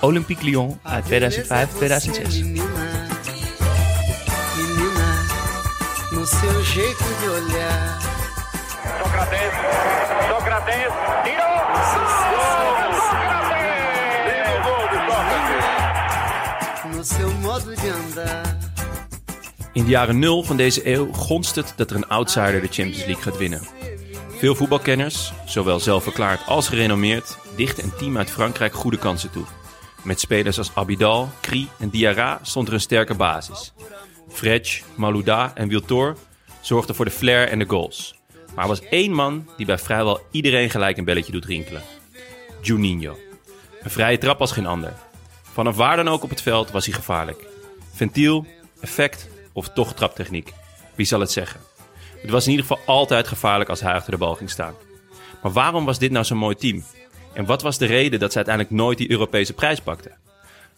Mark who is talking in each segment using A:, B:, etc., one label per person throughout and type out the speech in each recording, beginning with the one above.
A: Olympique Lyon uit 2005-2006.
B: Menina, menina, no seu jeito de olhar.
C: Sócrates, Sócrates, tiro.
B: No seu modo de andar.
D: In de jaren nul van deze eeuw gonst het dat er een outsider de Champions League gaat winnen. Veel voetbalkenners, zowel zelfverklaard als gerenommeerd, dichten een team uit Frankrijk goede kansen toe. Met spelers als Abidal, Cri en Diarra stond er een sterke basis. Fretch, Malouda en Wiltor zorgden voor de flair en de goals. Maar er was één man die bij vrijwel iedereen gelijk een belletje doet rinkelen. Juninho. Een vrije trap als geen ander. Vanaf waar dan ook op het veld was hij gevaarlijk. Ventiel, effect of toch traptechniek. Wie zal het zeggen? Het was in ieder geval altijd gevaarlijk als hij achter de bal ging staan. Maar waarom was dit nou zo'n mooi team? En wat was de reden dat ze uiteindelijk nooit die Europese prijs pakten?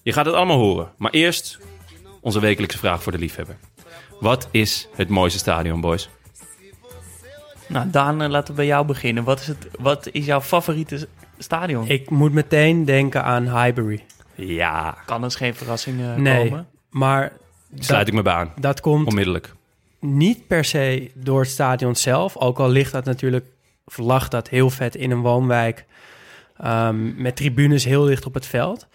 D: Je gaat het allemaal horen, maar eerst onze wekelijkse vraag voor de liefhebber. Wat is het mooiste stadion, boys?
A: Nou, Daan, eh, laten we bij jou beginnen. Wat is, het, wat is jouw favoriete stadion?
E: Ik moet meteen denken aan Highbury.
D: Ja,
A: kan dus geen verrassing eh,
E: Nee,
A: komen.
E: maar
D: sluit
E: dat,
D: ik me bij aan.
E: dat komt
D: Onmiddellijk.
E: niet per se door het stadion zelf. Ook al ligt dat natuurlijk, of lag dat heel vet in een woonwijk. Ehm, met tribunes heel dicht op het veld.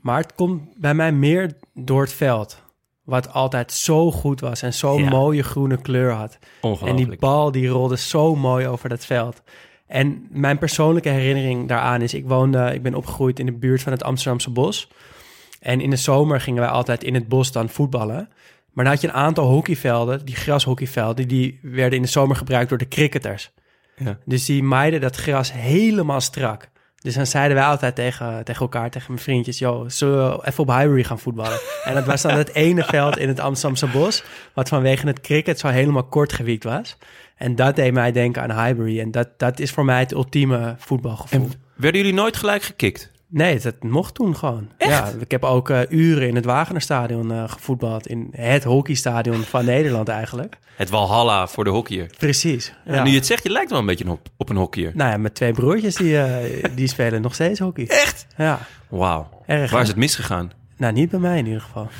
E: Maar het komt bij mij meer door het veld. Wat altijd zo goed was en zo'n
D: Ja.
E: mooie groene kleur had. En die bal die rolde zo mooi over dat veld. En mijn persoonlijke herinnering daaraan is... ik woonde, ik ben opgegroeid in de buurt van het Amsterdamse bos. En in de zomer gingen wij altijd in het bos dan voetballen. Maar dan had je een aantal hockeyvelden, die grashockeyvelden... die werden in de zomer gebruikt door de cricketers.
D: Ja.
E: Dus die maaiden dat gras helemaal strak. Dus dan zeiden wij altijd tegen, tegen elkaar, tegen mijn vriendjes... joh, zullen we even op Highbury gaan voetballen? en dat was dan het ene veld in het Amsterdamse bos... wat vanwege het cricket zo helemaal kort gewiekt was. En dat deed mij denken aan Highbury. En dat, dat is voor mij het ultieme voetbalgevoel.
D: En werden jullie nooit gelijk gekikt?
E: Nee, dat mocht toen gewoon. Ja, ik heb ook eh, uren in het Wagenerstadion eh gevoetbald. In het hockeystadion van Nederland eigenlijk.
D: Het Walhalla voor de hockeyer.
E: Precies.
D: Ja. Nu je het zegt, je lijkt wel een beetje op, op een hockeyer.
E: Nou ja, met twee broertjes die, eh, die spelen nog steeds hockey.
D: Echt?
E: Ja,
D: Wauw.
E: erg.
D: Waar
E: hè?
D: is het misgegaan?
E: Nou, niet bij mij in ieder geval.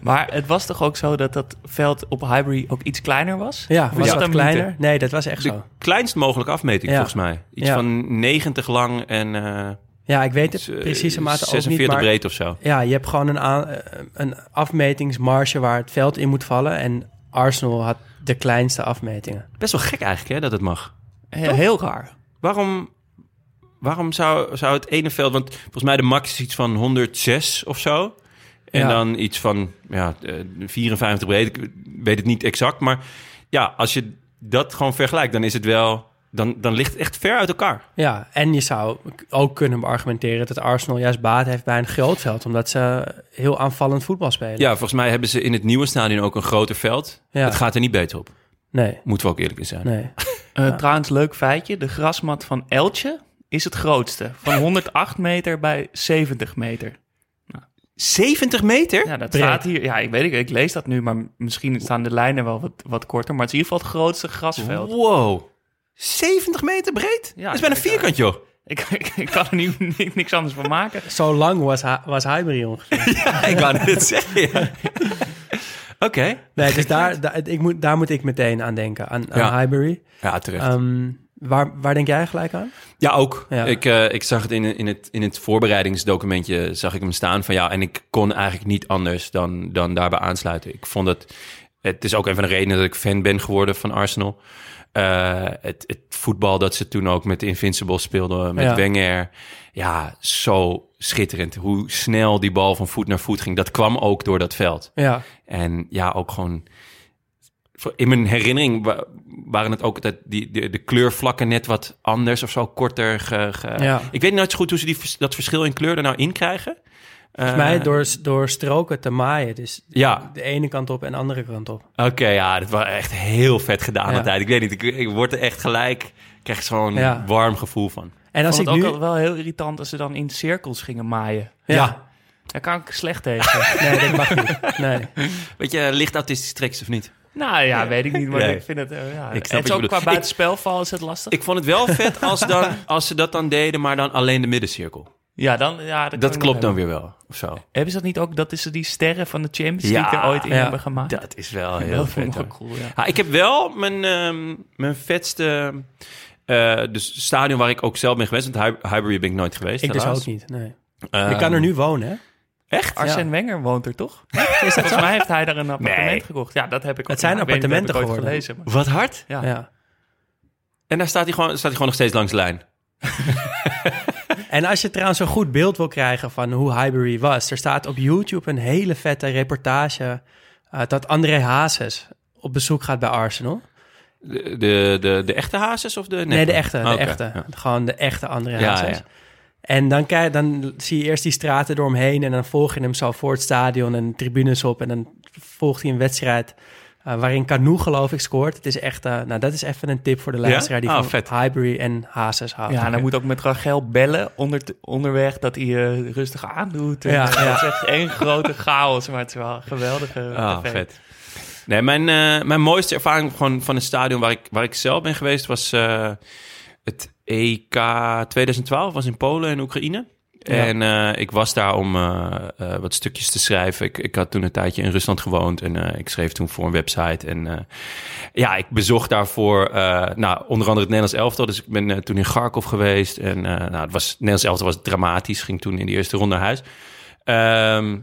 A: Maar het was toch ook zo dat dat veld op Highbury ook iets kleiner was?
E: Ja,
A: Of
E: was
A: dat
E: wat
A: een
E: kleiner? Nee, dat was echt
D: De
E: zo.
D: kleinst mogelijke afmeting,
E: Ja.
D: volgens mij. Iets
E: Ja.
D: van 90 lang en eh,
E: Ja, ik weet het
D: eh,
E: precieze mate ook
D: 46
E: niet, maar...
D: breed of zo.
E: Ja, je hebt gewoon een, aan- eh, een afmetingsmarge waar het veld in moet vallen. En Arsenal had de kleinste afmetingen.
D: Best wel gek eigenlijk, hè, dat het mag.
A: Heel, heel raar.
D: Waarom, waarom zou, zou het ene veld... Want volgens mij de max is iets van 106 of zo. En
E: Ja.
D: dan iets van ja, eh, 54 breed. Ik weet het niet exact. Maar ja, als je dat gewoon vergelijkt, dan is het wel... Dan, dan ligt het echt ver uit elkaar.
E: Ja, en je zou ook kunnen beargumenteren dat Arsenal juist baat heeft bij een groot veld. Omdat ze heel aanvallend voetbal spelen.
D: Ja, volgens mij hebben ze in het nieuwe stadion ook een groter veld.
E: Ja.
D: Het gaat er niet beter op.
E: Nee,
D: Moeten we ook eerlijk in zijn.
E: nee.
A: Eh, Trouwens, leuk feitje. De grasmat van Eltje is het grootste. Van 108 meter bij 70 meter. Nou,
D: 70 meter?
A: Ja, dat
E: Breed.
A: staat hier. Ja, ik weet het, ik lees dat nu, maar misschien staan de lijnen wel wat, wat korter. Maar het is in ieder geval het grootste grasveld.
D: Wow. 70 meter breed?
A: Ja,
D: dat is bijna
A: ik-
D: vierkant, joh.
A: Ik, ik, ik kan er nu ni- niks anders van maken.
E: Zo lang was, was Highbury ongeveer.
D: Ja, ik wou net zeggen, ja. Oké.
E: Nee, dus daar, daar, ik moet, daar moet ik meteen aan denken, aan, aan
D: Ja.
E: Highbury.
D: Ja, terecht.
E: Ehm, waar, waar denk jij gelijk aan?
D: Ja, ook.
E: Ja.
D: Ik, eh, ik zag het in, in, het in het voorbereidingsdocumentje, zag ik hem staan van ja, en ik kon eigenlijk niet anders dan, dan daarbij aansluiten. Ik vond het, het is ook een van de redenen dat ik fan ben geworden van Arsenal. Eh, het, het voetbal dat ze toen ook met de Invincibles speelden, met
E: Ja.
D: Wenger. Ja, zo schitterend. Hoe snel die bal van voet naar voet ging. Dat kwam ook door dat veld.
E: Ja,
D: En ja, ook gewoon. voor- In mijn herinnering wa- waren het ook altijd die, de, de kleurvlakken net wat anders of zo, korter. Ge, ge-
E: Ja.
D: Ik weet nooit zo goed hoe ze die, dat verschil in kleur er nou in krijgen.
E: Volgens mij door, door stroken te maaien. Dus
D: Ja.
E: de ene kant op en de andere kant op.
D: Oké, ja, dat was echt heel vet gedaan
E: Ja.
D: altijd. Ik weet niet, ik, ik word er echt gelijk, ik krijg er zo'n
E: Ja.
D: warm gevoel van.
E: En
A: Ik
E: als
A: vond
E: ik
A: het
E: nu...
A: ook wel heel irritant als ze dan in cirkels gingen maaien.
E: Ja.
A: Daar kan ik slecht tegen.
E: Nee, dat mag niet. Nee.
D: Weet je, licht autistisch treks of niet?
A: nou ja, weet ik niet, maar
D: Nee.
A: ik vind het... eh, ja.
D: Ik snap
A: het is ook qua
D: Ik-
A: buitenspelval is het lastig.
D: Ik vond het wel vet als, dan, als ze dat dan deden, maar dan alleen de middencirkel.
A: Ja, dan, ja, dat,
D: klopt dan weer wel, of zo.
A: Hebben ze dat niet ook, dat is die sterren van de Champions
D: Ja,
A: League er ooit in
E: ja.
A: hebben gemaakt?
D: Dat is wel heel
A: dat vond
D: vet.
A: wel cool, ja.
D: Ja, ik heb wel mijn, ehm, mijn vetste... eh dus stadion waar ik ook zelf ben geweest. Want Highbury ben ik nooit geweest,
E: Ik dus ook niet, nee.
D: Ehm,
E: ik kan er nu wonen, hè?
D: Echt?
A: Arsène Wenger woont er toch? Volgens mij heeft hij daar een appartement
D: Nee.
A: gekocht. Ja, dat heb ik ook.
E: Het zijn
A: niet,
E: appartementen
A: ooit
E: geworden.
A: Gelezen, maar-
D: Wat hard.
A: ja.
E: Ja.
D: En daar staat hij, gewoon, staat hij gewoon nog steeds langs de lijn.
E: En als je trouwens een goed beeld wil krijgen van hoe Highbury was... er staat op YouTube een hele vette reportage... eh, dat André Hazes op bezoek gaat bij Arsenal.
D: De, de, de, de echte hazes of de?
E: Nee, de echte, de
D: Oké,
E: echte.
D: ja.
E: Gewoon de echte André
D: Ja,
E: Hazes.
D: ja.
E: En dan, kijk, dan zie je eerst die straten door hem heen... en dan volg je hem zo voor het stadion en tribunes op... en dan volgt hij een wedstrijd... eh, waarin Canoe, geloof ik, scoort. Het is echt, eh, nou, dat is even een tip voor de
D: Ja?
E: luisteraar die
D: Oh,
E: van
D: vet.
E: Highbury en Hazes houdt.
A: Ja, en hij moet ook met Rachel bellen onder, onderweg dat hij eh, rustig aandoet. En,
E: Ja, ja.
A: Het is echt één grote chaos, maar het is wel een geweldige
D: Ah,
A: tv.
D: vet. Nee, mijn, mijn mooiste ervaring gewoon van een stadion waar ik, waar ik zelf ben geweest was eh, het EK 2012, was in Polen en Oekraïne. En eh, ik was daar om eh, eh, wat stukjes te schrijven. Ik, ik had toen een tijdje in Rusland gewoond en ik schreef toen voor een website. En ja, ik bezocht daarvoor nou, onder andere het Nederlands elftal. Dus ik ben toen in Kharkov geweest. En nou, het, was, het Nederlands elftal was dramatisch, ging toen in de eerste ronde naar huis. Ehm,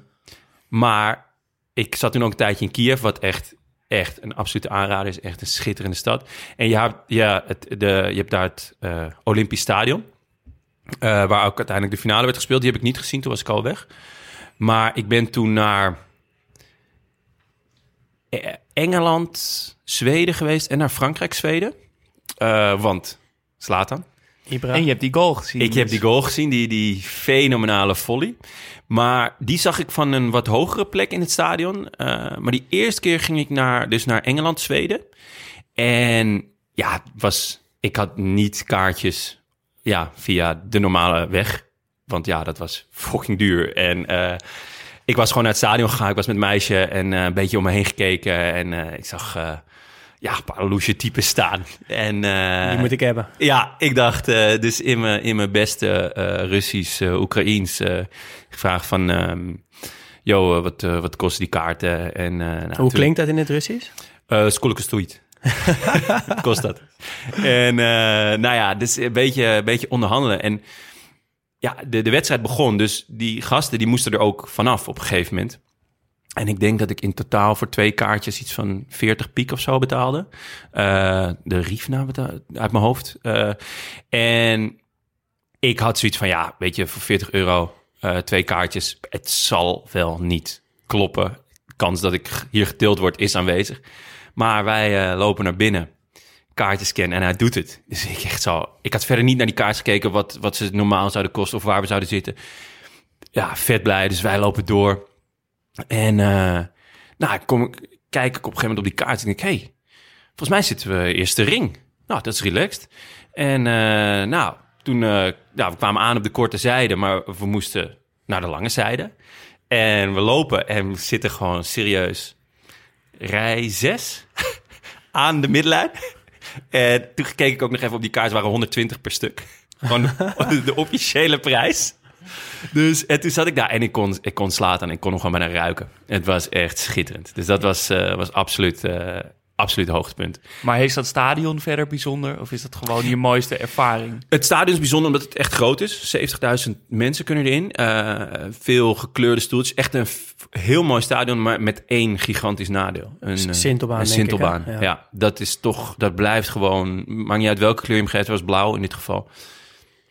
D: maar ik zat toen ook een tijdje in Kiev, wat echt, echt een absolute aanrader is. Echt een schitterende stad. En je hebt, ja, het, de, je hebt daar het eh, Olympisch Stadion. Eh, waar ook uiteindelijk de finale werd gespeeld. Die heb ik niet gezien, toen was ik al weg. Maar ik ben toen naar eh, Engeland, Zweden geweest en naar Frankrijk, Zweden. Eh, want, Slatan.
E: Ibra.
A: En je hebt die goal gezien.
D: Ik heb die goal gezien, die, die fenomenale volley. Maar die zag ik van een wat hogere plek in het stadion. Eh, maar die eerste keer ging ik naar, dus naar Engeland, Zweden. En ja, was, ik had niet kaartjes ja, via de normale weg. Want ja, dat was fucking duur. En eh, ik was gewoon naar het stadion gegaan. Ik was met meisje en eh, een beetje om me heen gekeken. En eh, ik zag ja, Paraloesje types staan. En,
E: Die moet ik hebben.
D: Ja, ik dacht dus in mijn, in mijn beste Russisch, Oekraïens vraag van... Um, wat, wat kost die kaarten? En, nou,
E: Hoe klinkt dat in het Russisch?
D: Uh, Skolke stoeit. Kost dat. En eh, nou ja, dus een beetje, een beetje onderhandelen. En ja, de, de wedstrijd begon. Dus die gasten die moesten er ook vanaf op een gegeven moment. En ik denk dat ik in totaal voor twee kaartjes iets van 40 piek of zo betaalde. Eh, de Riefna beta- uit mijn hoofd. Eh, en ik had zoiets van, ja, weet je, voor 40 euro twee kaartjes. Het zal wel niet kloppen. Kans dat ik hier getild word is aanwezig. Maar wij eh, lopen naar binnen, kaartjes scannen en hij doet het. Dus ik echt zo... Ik had verder niet naar die kaartjes gekeken wat, wat ze normaal zouden kosten of waar we zouden zitten. Ja, vet blij. Dus wij lopen door. En eh, nou, kom, kijk ik op een gegeven moment op die kaart en denk ik... hey, volgens mij zitten we eerste ring. Nou, dat is relaxed. En eh, nou, toen... eh, nou, we kwamen aan op de korte zijde, maar we moesten naar de lange zijde. En we lopen en we zitten gewoon serieus rij 6 aan de middenlijn. En toen keek ik ook nog even op die kaart, het waren 120 per stuk. Gewoon de, officiële prijs. Dus en toen zat ik daar en ik kon, ik kon slaten en ik kon nog gewoon bijna ruiken. Het was echt schitterend. Dus dat was, eh, was absoluut, eh absoluut hoogtepunt.
A: Maar heeft dat stadion verder bijzonder? Of is dat gewoon je mooiste ervaring?
D: Het stadion is bijzonder omdat het echt groot is. 70.000 mensen kunnen erin. Eh, veel gekleurde stoeltjes. Echt een heel mooi stadion, maar met één gigantisch nadeel. Een, eh,
E: Sintelbaan,
D: Een
E: denk ik, hè?
D: Sintelbaan,
E: Ja.
D: ja. Dat is toch, dat blijft gewoon... Maakt niet uit welke kleur je hem geeft. Het was blauw in dit geval.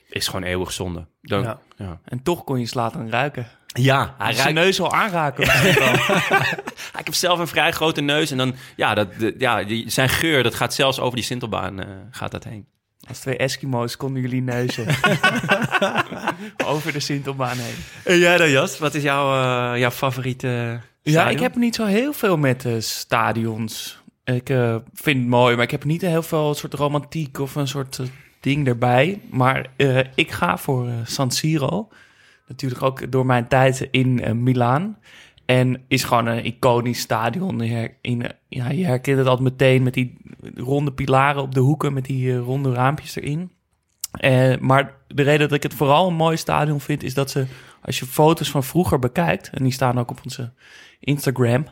D: Is gewoon eeuwig zonde. Dan,
E: Ja.
A: En toch kon je slaat ruiken.
D: Ja, hij
A: Zijn neus al aanraken.
D: Ik heb zelf een vrij grote neus en dan, ja, dat, ja die, zijn geur, dat gaat zelfs over die Sintelbaan, eh, gaat dat heen.
A: Als twee Eskimo's konden jullie neuzen. Over de Sintelbaan heen.
D: En jij dan, Jas? Wat is jouw, eh, jouw favoriete
A: Ja, ik heb niet zo heel veel met stadions. Ik eh, vind het mooi, maar ik heb niet heel veel soort romantiek of een soort ding erbij. Maar ik ga voor San Siro. Natuurlijk ook door mijn tijd in eh, Milaan. En is gewoon een iconisch stadion. In, ja, je herkent het altijd meteen met die ronde pilaren op de hoeken... met die eh, ronde raampjes erin. Eh, maar de reden dat ik het vooral een mooi stadion vind... is dat ze, als je foto's van vroeger bekijkt... en die staan ook op onze Instagram...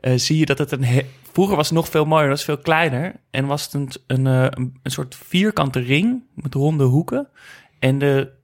A: zie je dat het een... Vroeger was het nog veel mooier, dat was veel kleiner. En was het een, een soort vierkante ring met ronde hoeken. En de,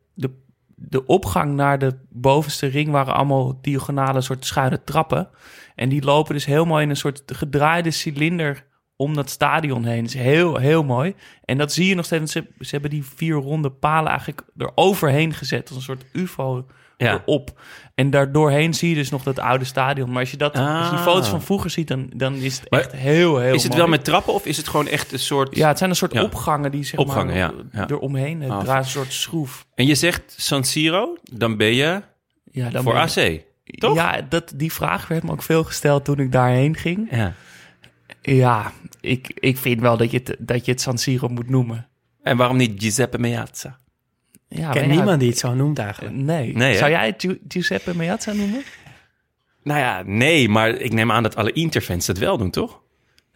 A: de, opgang naar de bovenste ring waren allemaal diagonale soort schuine trappen. En die lopen dus mooi in een soort gedraaide cilinder om dat stadion heen. Dat is heel, heel mooi. En dat zie je nog steeds. Ze, ze hebben die vier ronde palen eigenlijk eroverheen gezet. Als een soort ufo
D: Ja.
A: erop. En daardoorheen zie je dus nog dat oude stadion. Maar als je, dat, als je die
D: Ah.
A: foto's van vroeger ziet, dan, dan is het
D: Maar
A: echt heel, heel
D: Is het
A: mooi.
D: wel met trappen of is het gewoon echt een soort...
A: Ja, het zijn een soort
D: Ja.
A: opgangen die zeg
D: Opgangen,
A: maar
D: ja,
A: eromheen. Het
D: Ah,
A: draait een soort schroef.
D: En je zegt San Siro, dan ben je
A: Ja, dan
D: voor
A: ben
D: AC. toch?
A: Ja, dat, die vraag werd me ook veel gesteld toen ik daarheen ging.
D: Ja.
A: Ja, ik, ik vind wel dat je, het, dat je het San Siro moet noemen.
D: En waarom niet Giuseppe Meazza?
A: Ja,
E: Ik ken
A: ja,
E: niemand die het zo noemt eigenlijk.
A: Nee.
D: Nee, hè?
A: Zou jij het Giu- Giuseppe Meazza noemen?
D: Nou ja, nee, maar ik neem aan dat alle Interfans dat wel doen, toch?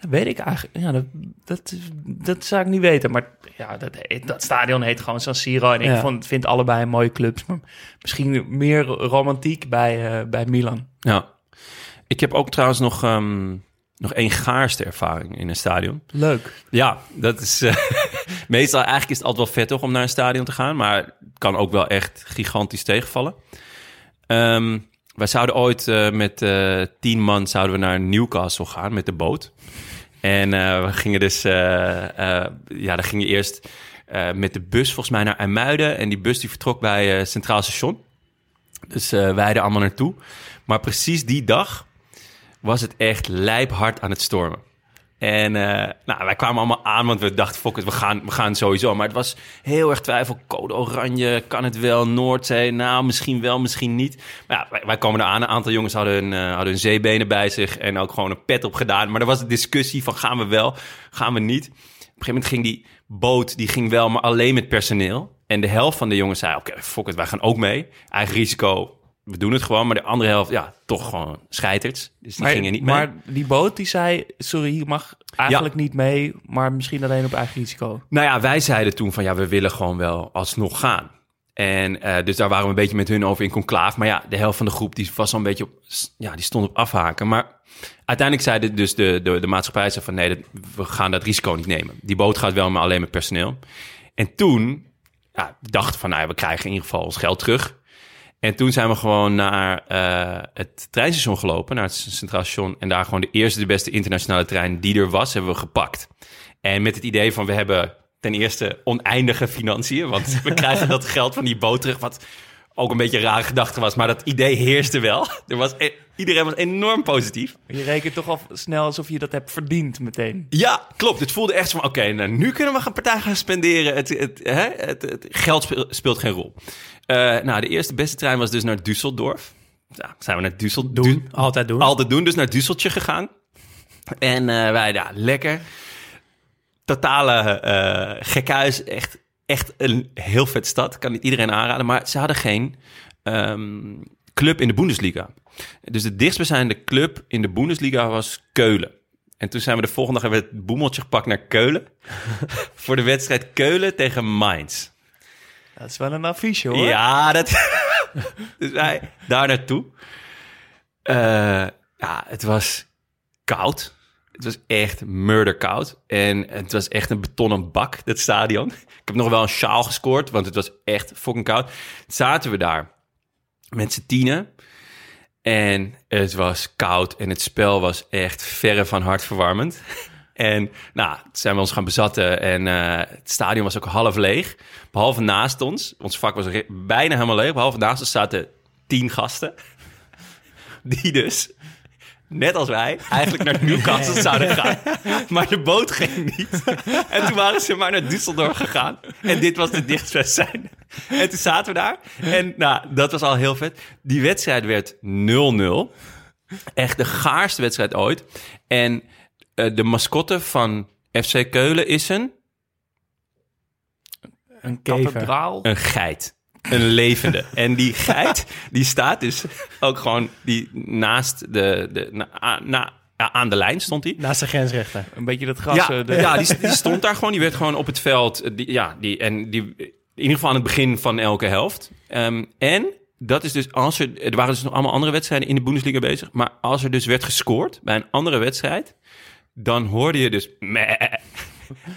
A: Dat weet ik eigenlijk. Ja, dat, dat, dat zou ik niet weten. Maar ja, dat, dat stadion heet gewoon San Siro. En ik
E: Ja.
A: vond, vind allebei mooie clubs. Maar misschien meer romantiek bij, eh, bij Milan.
D: Ja. Ik heb ook trouwens nog, ehm, nog één gaarste ervaring in een stadion.
A: Leuk.
D: Ja, dat is... eh, meestal eigenlijk is het altijd wel vet toch om naar een stadion te gaan. Maar het kan ook wel echt gigantisch tegenvallen. Ehm, wij zouden ooit eh, met eh, tien man zouden we naar Newcastle gaan met de boot. En eh, we gingen dus... ja, dan ging eerst met de bus volgens mij naar IJmuiden. En die bus die vertrok bij Centraal Station. Dus wij er allemaal naartoe. Maar precies die dag was het echt lijphard aan het stormen. En eh, nou, wij kwamen allemaal aan, want we dachten, fuck it, we gaan, we gaan sowieso. Maar het was heel erg twijfel. Code oranje, kan het wel? Noordzee, nou, misschien wel, misschien niet. Maar ja, wij, wij komen eraan. Een aantal jongens hadden eh, hadden hun zeebenen bij zich en ook gewoon een pet op gedaan. Maar er was een discussie van, gaan we wel, gaan we niet? Op een gegeven moment ging die boot, die ging wel, maar alleen met personeel. En de helft van de jongens zei, oké, fuck it, wij gaan ook mee. Eigen risico, we doen het gewoon. Maar de andere helft, ja, toch gewoon scheiterds. Dus die
A: Maar,
D: gingen niet mee.
A: maar die boot die zei, sorry, je mag eigenlijk niet mee, maar misschien alleen op eigen risico.
D: Nou ja, wij zeiden toen van ja, we willen gewoon wel alsnog gaan. En eh, dus daar waren we een beetje met hun over in conclaaf. Maar ja, de helft van de groep die was al een beetje op, ja, die stond op afhaken. Maar uiteindelijk zeiden dus de, de, de maatschappij zei van nee, dat, we gaan dat risico niet nemen. Die boot gaat wel, maar alleen met personeel. En toen ja, dachten van nou ja, we krijgen in ieder geval ons geld terug. En toen zijn we gewoon naar eh, het treinstation gelopen, naar het Centraal Station. En daar gewoon de eerste, de beste internationale trein die er was, hebben we gepakt. En met het idee van we hebben ten eerste oneindige financiën. Want we krijgen dat geld van die boot terug. Wat ook een beetje een rare gedachte was. Maar dat idee heerste wel. Er was, e- iedereen was enorm positief.
A: Je rekent toch al snel alsof je dat hebt verdiend meteen.
D: Ja, klopt. Het voelde echt zo van, oké, nou, nu kunnen we een partij gaan spenderen. Het, het, hè, het, het geld speel- speelt geen rol. Eh, nou, de eerste beste trein was dus naar Düsseldorf. Zijn we naar Düsseldorf.
E: Doen, altijd doen.
D: Altijd doen, dus naar Düsseltje gegaan. En eh, wij, ja, lekker. Totale eh gekhuis, echt, echt een heel vet stad. Kan niet iedereen aanraden, maar ze hadden geen, ehm, club in de Bundesliga. Dus de dichtstbijzijnde club in de Bundesliga was Keulen. En toen zijn we de volgende dag hebben we het boemeltje gepakt naar Keulen. voor de wedstrijd Keulen tegen Mainz.
A: Dat is wel een affiche hoor.
D: Ja, dat. dus wij daar naartoe. Eh, ja, het was koud. Het was echt murderkoud. En het was echt een betonnen bak, dat stadion. Ik heb nog wel een sjaal gescoord, want het was echt fucking koud. Zaten we daar met z'n tienen. En het was koud en het spel was echt verre van hartverwarmend. En nou, zijn we ons gaan bezatten en eh, het stadion was ook half leeg. Behalve naast ons, ons vak was bijna helemaal leeg. Behalve naast ons zaten tien gasten. Die dus, net als wij, eigenlijk naar Newcastle zouden gaan. Maar de boot ging niet. En toen waren ze maar naar Düsseldorf gegaan. En dit was de dichtstwedstrijd. En toen zaten we daar. En nou, dat was al heel vet. Die wedstrijd werd 0-0. Echt de gaarste wedstrijd ooit. En eh, de mascotte van FC Keulen is een,
A: Een
E: Kever.
A: kathedraal.
D: een geit. Een levende. En die geit, die staat dus ook gewoon die naast de... de na, a- na- ja, aan de lijn stond hij.
E: Naast de grensrechter.
A: Een beetje dat gras.
D: Ja,
A: eh, de-
D: ja die, die stond daar gewoon. Die werd gewoon op het veld. eh, Die, ja, die, en die, in ieder geval aan het begin van elke helft. Ehm, en dat is dus als er. Er waren dus nog allemaal andere wedstrijden in de Bundesliga bezig. Maar als er dus werd gescoord bij een andere wedstrijd. Dan hoorde je dus. meh.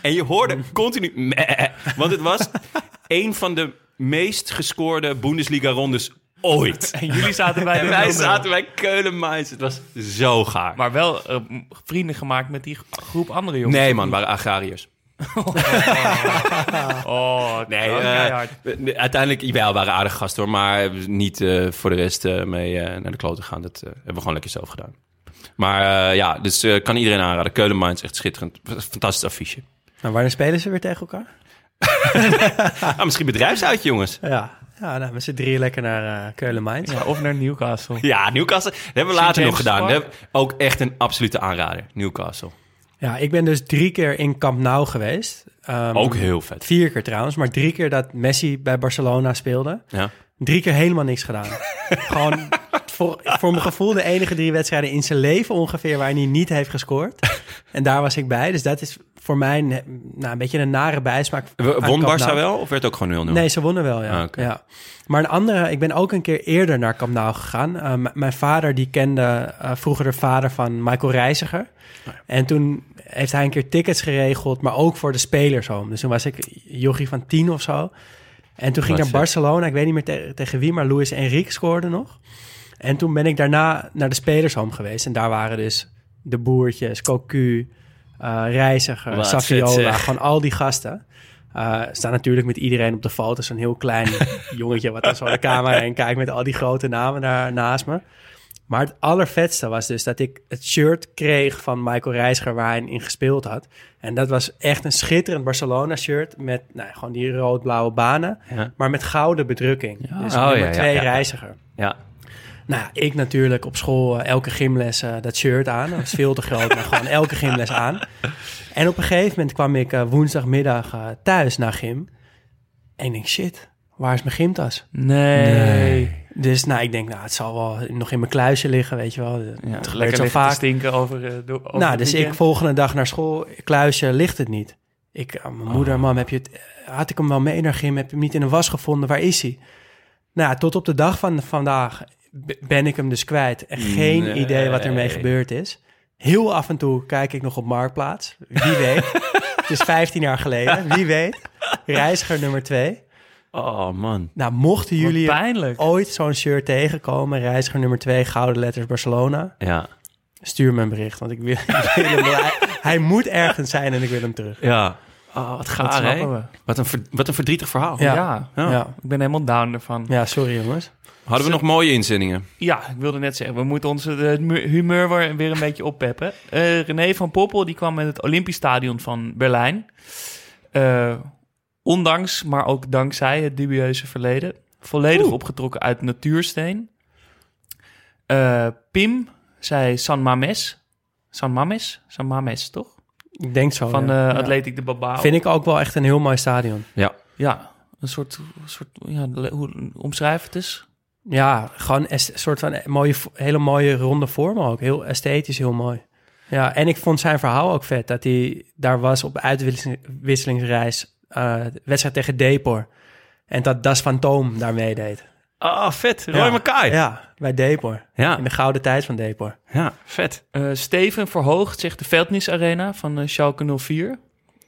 D: En je hoorde continu. meh. Want het was een van de meest gescoorde Bundesliga-rondes ooit.
A: En jullie zaten bij de
D: wij
A: 0-0.
D: zaten bij Keulen Mainz. Het was zo gaar.
A: Maar wel eh, vrienden gemaakt met die groep andere jongens.
D: nee, man, waren agrariërs.
A: Oh,
D: Nee,
A: oh,
D: eh,
A: keihard.
D: we- uiteindelijk, wel, waren aardige gasten hoor, maar niet eh, voor de rest eh, mee eh, naar de klote gaan. Dat eh, hebben we gewoon lekker zelf gedaan. Maar eh, ja, dus eh, kan iedereen aanraden. Keulen Mainz, echt schitterend. Fantastisch affiche.
E: Nou, wanneer spelen ze weer tegen elkaar?
D: Ah, misschien bedrijfsuitje, jongens.
E: Ja, ja nou, met z'n drieën lekker naar eh Keulen Mainz.
A: Ja, of naar Newcastle.
D: Ja, Newcastle. Dat hebben we later nog gedaan. Hebben- ook echt een absolute aanrader. Newcastle.
E: Ja, ik ben dus drie keer in Camp Nou geweest. Ehm,
D: Ook heel vet.
E: Vier keer trouwens, maar drie keer dat Messi bij Barcelona speelde.
D: Ja.
E: Drie keer helemaal niks gedaan. Gewoon voor, voor mijn gevoel de enige drie wedstrijden in zijn leven ongeveer waar hij niet heeft gescoord. En daar was ik bij. Dus dat is voor mij een, nou, een beetje een nare bijsmaak.
D: Won Barça
E: Nou.
D: wel of werd ook gewoon 0-0?
E: Nee, ze wonnen wel, ja.
D: Ah,
E: ja. Maar een andere, ik ben ook een keer eerder naar Camp Nou gegaan. Uh, m- mijn vader, die kende uh, vroeger de vader van Michael Reiziger. En toen heeft hij een keer tickets geregeld, maar ook voor de spelers home. Dus toen was ik jochie van tien of zo. En toen ging ik naar. Barcelona. Ik weet niet meer te- tegen wie, maar Luis Enrique scoorde nog. En toen ben ik daarna naar de spelershome geweest. En daar waren dus de boertjes, Cocu, eh Reiziger,
D: Wat
E: Saviola. Gewoon al die gasten. Eh staan natuurlijk met iedereen op de foto. Zo'n heel klein jongetje wat dan zo de camera heen kijkt met al die grote namen daar naast me. Maar het allervetste was dus dat ik het shirt kreeg van Michael Reiziger waar hij in gespeeld had. En dat was echt een schitterend Barcelona shirt met nou, gewoon die rood-blauwe banen,
D: Ja.
E: maar met gouden bedrukking. Dus
D: Oh,
E: nummer
D: ja,
E: twee
D: ja.
E: Reiziger.
D: Ja.
E: Nou ja, ik natuurlijk op school eh, elke gymles eh, dat shirt aan. Dat was veel te groot, maar gewoon elke gymles aan. En op een gegeven moment kwam ik eh, woensdagmiddag eh, thuis naar gym. En ik denk, shit, waar is mijn gymtas?
A: Nee.
E: Dus nou, ik denk, nou, het zal wel nog in mijn kluisje liggen, weet je wel.
A: Ja,
E: het gebeurt zo vaak.
A: stinken over, eh, over
E: Nou, dus ik volgende dag naar school, kluisje, ligt het niet. Ik, aan mijn moeder, mam, heb je het, had ik hem wel mee naar gym? Heb je hem niet in een was gevonden? Waar is hij? Nou, tot op de dag van vandaag ben ik hem dus kwijt. En geen
D: Nee.
E: idee wat ermee gebeurd is. Heel af en toe kijk ik nog op Marktplaats. Wie weet. het is 15 jaar geleden. Wie weet. Reiziger nummer 2.
D: Oh, man.
E: Nou, mochten jullie
A: pijnlijk.
E: ooit zo'n shirt tegenkomen, reiziger nummer 2, gouden letters Barcelona,
D: Ja.
E: stuur me een bericht, want ik wil, ik wil hem hij, hij moet ergens zijn en ik wil hem terug.
D: Ja. Oh, wat gaar, hè?
A: we.
D: Wat een, wat een verdrietig verhaal.
E: Ja.
A: Ja.
E: Ja,
D: Ja.
E: ja.
A: ik ben helemaal down ervan.
E: sorry jongens.
D: Hadden we nog mooie inzendingen?
A: Ja, ik wilde net zeggen, we moeten onze humeur weer, weer een beetje oppeppen. Eh, René van Poppel die kwam met het Olympisch Stadion van Berlijn. Eh, ondanks, maar ook dankzij het dubieuze verleden. Volledig opgetrokken uit natuursteen. Eh, Pim zei San Mames. San Mames? San Mames, toch?
E: Ik denk zo.
A: Van
E: ja.
A: eh
E: Ja.
A: Atletic de Babao.
E: Vind ik ook wel echt een heel mooi stadion.
D: Ja.
A: Ja, een soort, een soort ja, hoe omschrijf het eens.
E: Ja, gewoon een soort van mooie, hele mooie ronde vorm ook. Heel esthetisch, heel mooi. Ja, en ik vond zijn verhaal ook vet. Dat hij daar was op uitwisselingsreis. Eh wedstrijd tegen Depor. En dat Das Fantoom daar meedeed.
D: Ah, vet. Roy
E: ja.
D: Ja.
E: Ja, bij Depor.
D: Ja.
E: In de gouden tijd van Depor.
D: vet.
A: Eh, Steven verhoogt zich de Veldnis Arena van eh, Schalke 04.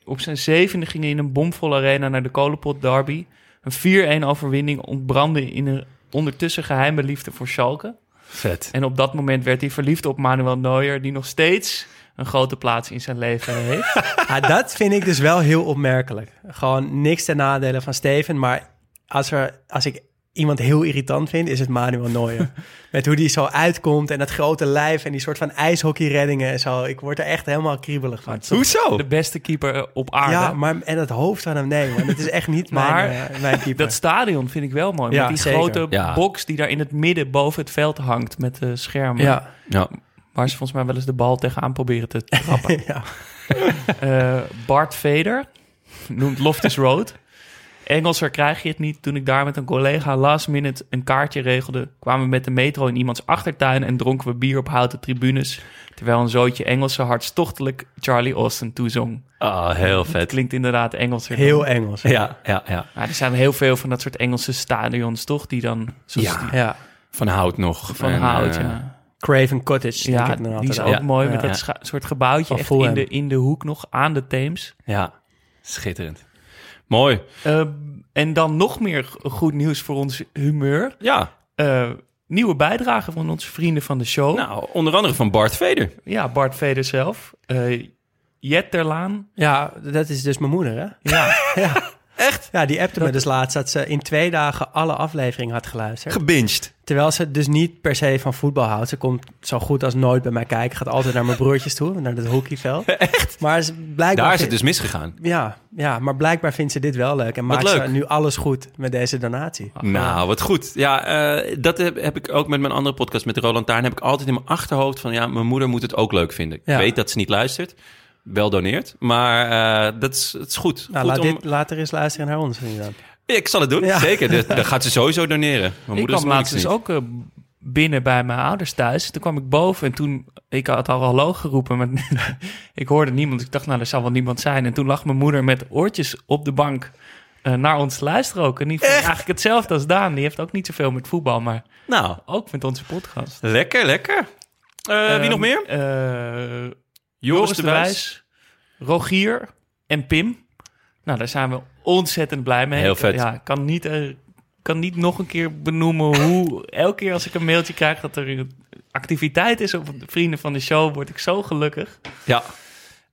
A: Op zijn zevende ging hij in een bomvolle arena naar de Kolenpot Derby. Een 4-1 overwinning ontbrandde in een ondertussen geheime liefde voor Schalke.
D: Vet.
A: En op dat moment werd hij verliefd op Manuel Neuer... die nog steeds een grote plaats in zijn leven heeft.
E: Ja, dat vind ik dus wel heel opmerkelijk. Gewoon niks ten nadele van Steven. Maar als, er, als ik iemand heel irritant vind, is het Manuel Neuer. Met hoe die zo uitkomt en dat grote lijf en die soort van ijshockeyreddingen en zo. Ik word er echt helemaal kriebelig van.
D: Hoezo?
A: de beste keeper eh, op aarde.
E: Ja, maar en het hoofd van hem, nee, man. Het is echt niet
A: Maar
E: mijn, eh, mijn keeper.
A: Dat stadion vind ik wel mooi.
E: Ja,
A: met die
E: zeker.
A: grote
D: Ja.
A: box die daar in het midden boven het veld hangt met de schermen.
E: ja,
D: Ja.
A: Waar ze volgens mij wel eens de bal tegenaan proberen te trappen.
E: ja.
A: Eh, Bart Veder noemt Loftus Road. Engelser krijg je het niet. Toen ik daar met een collega last minute een kaartje regelde... kwamen we met de metro in iemands achtertuin... en dronken we bier op houten tribunes... terwijl een zootje Engelse hartstochtelijk Charlie Austin toezong.
D: Ah, heel
A: Het
D: vet.
A: klinkt inderdaad Engelser. dan.
E: Heel Engels.
D: Ja, ja, ja.
A: Ja, er zijn heel veel van dat soort Engelse stadions, toch? Die dan... Zoals
D: Ja.
A: die
E: Ja.
D: Van hout nog.
A: van
D: En,
A: hout,
D: eh,
A: ja.
E: Craven Cottage,
A: Ja,
E: ik
A: die is ook mooi met dat soort gebouwtje echt in de, in de hoek nog aan de Theems.
D: Ja, schitterend. Mooi.
A: Eh, en dan nog meer goed nieuws voor ons humeur.
D: Ja,
A: Eh, nieuwe bijdrage van onze vrienden van de show.
D: nou, onder andere van Bart Veder.
A: Ja, Bart Veder zelf. Eh Jet Terlaan.
E: Ja, dat is dus mijn moeder, hè?
A: Ja,
E: Ja. Echt? Ja, die appte me dus laatst dat ze in twee dagen alle afleveringen had geluisterd.
D: Gebinged.
E: Terwijl ze dus niet per se van voetbal houdt. Ze komt zo goed als nooit bij mij kijken. Gaat altijd naar mijn broertjes toe, naar het hockeyveld. Echt? Maar ze, blijkbaar
D: Daar is het dus misgegaan.
E: ja, ja, maar blijkbaar vindt ze dit wel leuk. En
D: Wat
E: maakt ze nu alles goed met deze donatie.
D: Nou, wat goed. Ja, eh, dat heb, heb ik ook met mijn andere podcast met Roland Taarn. Heb ik altijd in mijn achterhoofd van... ja, mijn moeder moet het ook leuk vinden.
E: Ja.
D: Ik weet dat ze niet luistert. Wel doneert. Maar eh, dat, is, dat is goed.
E: Nou,
D: goed
E: laat
D: om-
E: dit later eens luisteren naar ons. inderdaad.
D: Ik zal het doen,
E: Ja.
D: zeker. Dat- Dan gaat ze sowieso doneren. Mijn
A: ik
D: moeder
A: kwam laatst dus ook eh, binnen bij mijn ouders thuis. Toen kwam ik boven en toen... Ik had al hallo geroepen, maar ik hoorde niemand. Ik dacht, nou, er zal wel niemand zijn. En toen lag mijn moeder met oortjes op de bank... eh, naar ons te luisteren ook. En die vond eigenlijk hetzelfde als Daan. Die heeft ook niet zoveel met voetbal, maar
D: Nou,
A: ook met onze podcast.
D: lekker, lekker. Eh, wie
A: Ehm,
D: nog meer?
A: eh, Joris de Wijs, Rogier en Pim. Nou, daar zijn we ontzettend blij mee.
D: Heel vet.
A: Ja, ik kan niet, eh, kan niet nog een keer benoemen hoe... elke keer als ik een mailtje krijg dat er een activiteit is... op de Vrienden van de Show, word ik zo gelukkig.
D: Ja.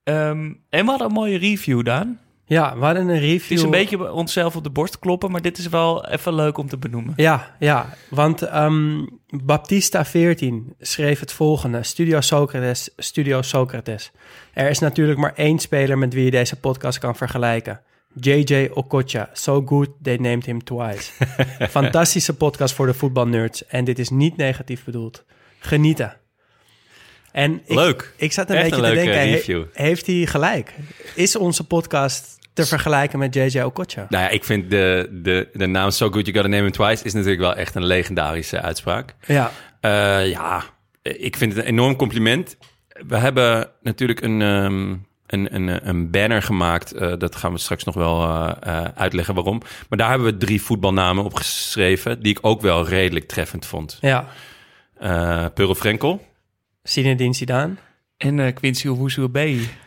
A: Ehm, en we hadden een mooie review, Daan.
E: Ja, we hadden een review.
A: Het is een beetje onszelf op de borst kloppen... maar dit is wel even leuk om te benoemen.
E: Ja, ja, want ehm, Baptista14 schreef het volgende. Studio Socrates, Studio Socrates. Er is natuurlijk maar één speler met wie je deze podcast kan vergelijken. JJ Okocha, so good they named him twice. Fantastische podcast voor de voetbalnerds. En dit is niet negatief bedoeld. Genieten. En ik,
D: Leuk.
E: ik zat een
D: Echt
E: beetje
D: een
E: te denken, he-
D: review.
E: heeft hij gelijk? Is onze podcast te vergelijken met JJ Okocha?
D: Nou ja, ik vind de, de, de naam So Good You Gotta Name Him Twice... is natuurlijk wel echt een legendarische uitspraak.
E: Ja,
D: Eh, ja, ik vind het een enorm compliment. We hebben natuurlijk een, ehm, een, een, een banner gemaakt. eh, dat gaan we straks nog wel eh, uitleggen waarom. Maar daar hebben we drie voetbalnamen op geschreven... die ik ook wel redelijk treffend vond.
E: ja.
D: Pearl Frenkel.
E: Zinedine Zidane.
A: En eh Quincy Owusu B.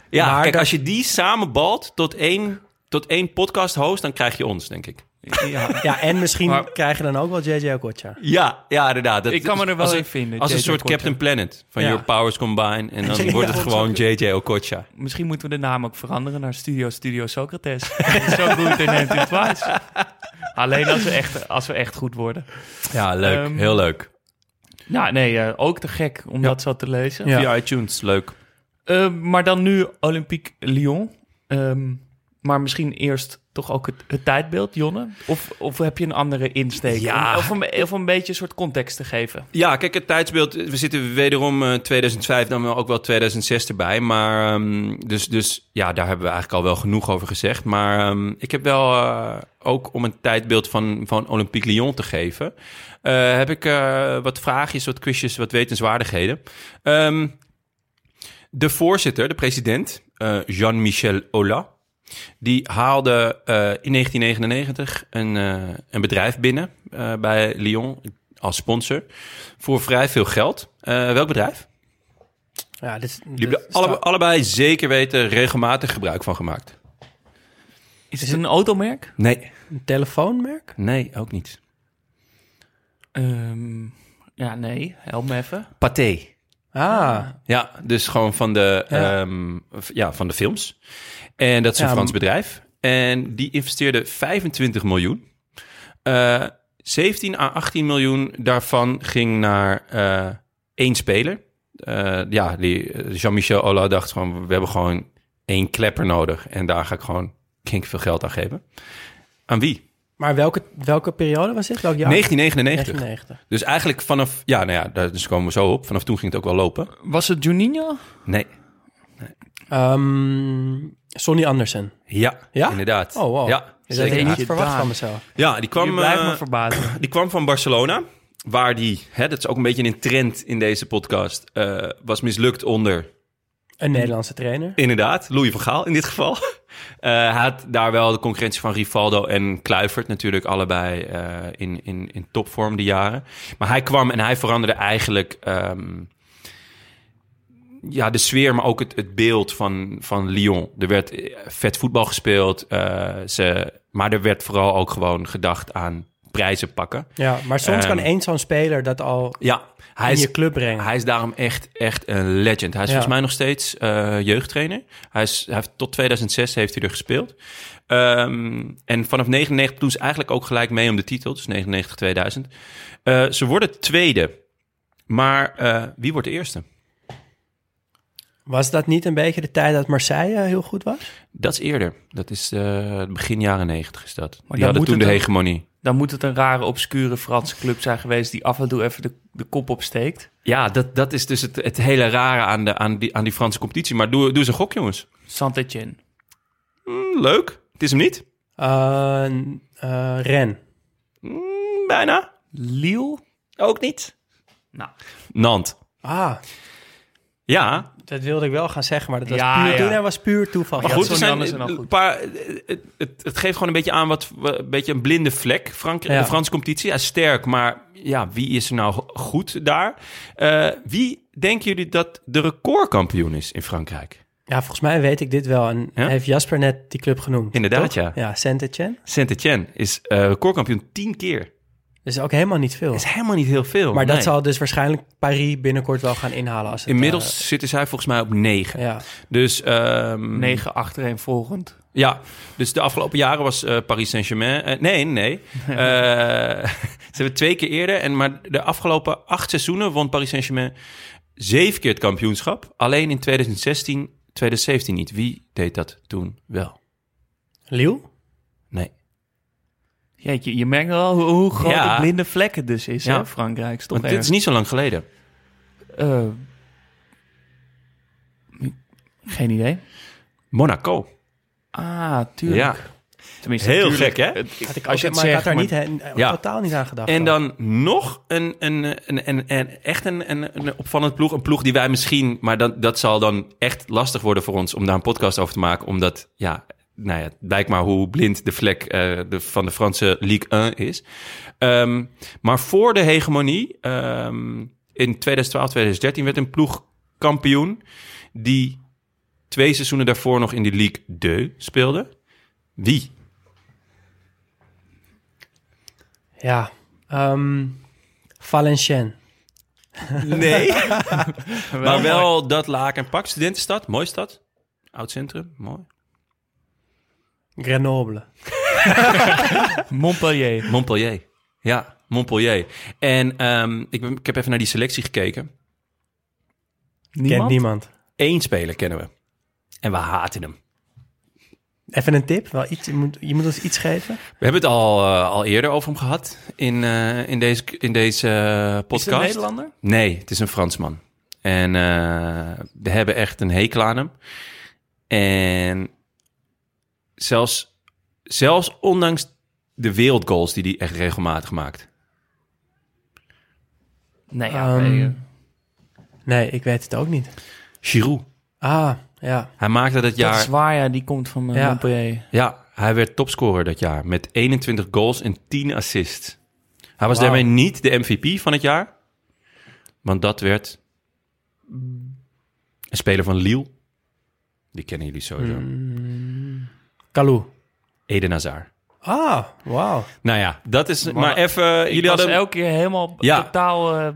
D: Ja,
E: Maar
D: kijk,
E: dat-
D: als je die samenbalt tot één, tot één podcast host... dan krijg je ons, denk ik.
A: Ja,
E: Ja, en misschien
A: Maar-
E: krijg je dan ook wel JJ Okocha.
D: Ja, ja inderdaad. Dat,
A: Ik kan me er wel
D: als
A: in
D: een-
A: vinden,
D: Als een soort
A: Okocha.
D: Captain Planet. Van
E: Ja.
D: Your Powers Combine. En dan
E: Ja,
D: wordt het gewoon JJ Okocha.
A: Misschien moeten we de naam ook veranderen naar Studio Studio Socrates. Zo goed in u twice. Alleen als we, echt, als we echt goed worden.
D: Ja, leuk.
A: Ehm,
D: Heel leuk.
A: Ja, nee, eh, ook te gek om
D: Ja.
A: dat zo te lezen.
E: Ja.
D: Via iTunes, leuk.
A: Eh, maar dan nu Olympique Lyon. Ehm, Maar misschien eerst toch ook het, het tijdbeeld, Jonne? Of, of heb je een andere insteek?
D: Ja.
A: Of, een, of een beetje een soort context te geven.
D: Ja, kijk, het tijdsbeeld. We zitten wederom eh, 2005, dan wel ook wel 2006 erbij. Maar ehm, dus, dus ja, daar hebben we eigenlijk al wel genoeg over gezegd. Maar ehm, ik heb wel eh, ook om een tijdbeeld van, van Olympique Lyon te geven. eh, heb ik eh, wat vraagjes, wat quizjes, wat wetenswaardigheden. Ehm, de voorzitter, de president, eh, Jean-Michel Aulas. Die haalde eh, in 1999 een, eh, een bedrijf binnen eh, bij Lyon als sponsor voor vrij veel geld. Welk bedrijf?
E: Ja, dit,
D: Die hebben alle, allebei zeker weten regelmatig gebruik van gemaakt.
A: Is het een automerk?
D: Nee,
E: Een telefoonmerk?
D: nee, ook niet.
A: Ehm, ja, nee. Help me even.
D: Pathé.
E: Ah,
D: Ja, dus gewoon van de,
E: Ja.
D: ja. ja, van de films. En dat is een
E: Ja,
D: Frans bedrijf. En die investeerde 25 miljoen. Eh 17 à 18 miljoen daarvan ging naar eh, één speler. Eh, ja, die Jean-Michel Ola dacht gewoon, we hebben gewoon één klepper nodig. En daar ga ik gewoon kink veel geld aan geven. Aan wie?
E: maar welke, welke periode was dit? Welk jaar?
D: 1999.
E: 1999.
D: Dus eigenlijk vanaf, ja, nou ja, daar dus komen we zo op. Vanaf toen ging het ook wel lopen.
A: Was het Juninho?
D: Nee.
E: Ehm, Sonny Anderson.
D: Ja,
E: Ja?
D: inderdaad.
E: Oh, wow.
D: Ja,
E: Dat had ik niet verwacht van mezelf.
D: Ja, die kwam,
A: Je blijft
D: eh,
A: me verbazen.
D: die kwam van Barcelona. Waar die, hè, dat is ook een beetje een trend in deze podcast, eh, was mislukt onder,
E: Een Nederlandse trainer.
D: inderdaad, Louis van Gaal in dit geval. Eh, hij had daar wel de concurrentie van Rivaldo en Kluivert natuurlijk allebei eh, in, in, in topvorm die jaren. Maar hij kwam en hij veranderde eigenlijk ehm, ja, de sfeer, maar ook het, het beeld van, van Lyon. Er werd eh, vet voetbal gespeeld, eh, ze, maar er werd vooral ook gewoon gedacht aan prijzen pakken.
E: Ja, maar soms
D: Ehm,
E: kan één zo'n speler dat al
D: Ja, hij
E: in
D: is,
E: je club brengen.
D: hij is daarom echt, echt een legend. Hij is
E: Ja.
D: volgens mij nog steeds eh, jeugdtrainer. Hij, is, hij heeft tot 2006 heeft hij er gespeeld. Ehm, en vanaf 99 doen ze eigenlijk ook gelijk mee om de titel. Dus 99-2000. Eh, ze worden tweede. Maar wie wordt de eerste?
E: Was dat niet een beetje de tijd dat Marseille heel goed was?
D: Dat is eerder. Dat is eh, begin jaren 90 is dat.
A: dan
D: Die hadden
A: moet
D: toen
A: het
D: de hegemonie.
A: Dan moet het een rare, obscure Franse club zijn geweest... die af en toe even de, de kop opsteekt.
D: Ja, dat, dat is dus het, het hele rare aan, de, aan, die, aan die Franse competitie. Maar doe, doe eens een gok, jongens.
A: Saint-Etienne.
D: Hm, leuk. Het is hem niet.
E: Eh eh, Ren.
D: Hm, bijna.
A: Lille?
D: Ook niet.
A: Nou,
D: Nant.
E: Ah,
D: Ja,
E: dat wilde ik wel gaan zeggen, maar dat was
A: Ja,
E: puur,
A: ja.
E: was puur toeval.
D: maar
A: Ja,
D: goed, er zijn
A: goed.
D: paar, het, het, het geeft gewoon een beetje aan wat een beetje een blinde vlek. Frank,
E: Ja.
D: De Franse competitie, is sterk, maar ja, wie is er nou go- goed daar? Eh, wie denken jullie dat de recordkampioen is in Frankrijk?
E: Ja, volgens mij weet ik dit wel. En
D: Ja?
E: heeft Jasper net die club genoemd.
D: Inderdaad,
E: toch?
D: ja.
E: Ja, Saint-Etienne.
D: Saint-Etienne is eh, recordkampioen tien keer.
E: Dat is ook helemaal niet veel.
D: Dat is helemaal niet heel veel.
E: maar dat zal dus waarschijnlijk Paris binnenkort wel gaan inhalen. Als het,
D: Inmiddels zitten zij volgens mij op negen.
E: eh, ja.
D: Dus ehm,
A: negen achtereenvolgend.
D: Ja, dus de afgelopen jaren was eh, Paris Saint-Germain... eh, nee, nee. Eh, ze hebben twee keer eerder. En, maar de afgelopen acht seizoenen won Paris Saint-Germain zeven keer het kampioenschap. Alleen in 2016, 2017 niet. Wie deed dat toen wel?
E: Lille?
A: Jeetje, je merkt wel hoe, hoe groot
D: Ja.
A: de blinde vlekken dus is,
D: Ja.
A: hè, Frankrijk. Is toch
D: Want dit is niet zo lang geleden.
A: Eh, geen idee.
D: Monaco.
A: Ah, tuurlijk.
D: Ja.
A: Tenminste,
D: Heel
A: tuurlijk.
D: gek, hè?
A: Het-
E: Had ik
A: als je het
E: maar ik had daar niet, he-
D: Ja.
E: totaal niet aan gedacht.
D: En dan nog een, een, een, een, een- echt een, een, een opvallend ploeg. Een ploeg die wij misschien... Maar dat, dat zal dan echt lastig worden voor ons om daar een podcast over te maken. Omdat, ja, nou ja, blijkt maar hoe blind de vlek eh, de, van de Franse Ligue 1 is. Ehm, maar voor de hegemonie, ehm, in 2012, 2013, werd een ploeg kampioen... die twee seizoenen daarvoor nog in de Ligue 2 speelde. Wie?
E: Ja. ehm Valenciennes.
D: Nee. maar wel dat Laken Pak, studentenstad, mooi stad. Oud centrum, mooi.
E: Grenoble.
A: Montpellier.
D: Montpellier. Ja, Montpellier. En ehm, ik, ben- ik heb even naar die selectie gekeken.
E: Kent niemand.
D: Eén speler kennen we. En we haten hem.
E: Even een tip, wel iets, je, moet, je moet ons iets geven.
D: We hebben het al, eh, al eerder over hem gehad in, eh, in deze, in deze eh,
A: Is
D: podcast.
A: het een Nederlander?
D: Nee, het is een Fransman. En eh, we hebben echt een hekel aan hem. En zelfs, zelfs ondanks de wereldgoals die hij echt regelmatig maakt.
A: Nee, ja,
E: Ehm,
A: nee, eh,
E: Nee, ik weet het ook niet.
D: Giroud.
E: Ah, ja.
D: Hij maakte dat
A: dat
D: jaar...
A: is waar, ja, die komt van eh,
E: Ja.
A: Montpellier.
D: Ja, hij werd topscorer dat jaar met 21 goals en 10 assists. Hij was
E: Wauw.
D: daarmee niet de MVP van het jaar. Want dat werd een speler van Lille. Die kennen jullie sowieso.
E: Mm. Kalou.
D: Eden Hazard.
E: Ah, wauw.
D: Nou ja, dat is... Maar,
A: Maar
D: even...
A: Ik
D: jullie
A: was
D: hadden...
A: elke keer helemaal
D: Ja.
A: totaal eh,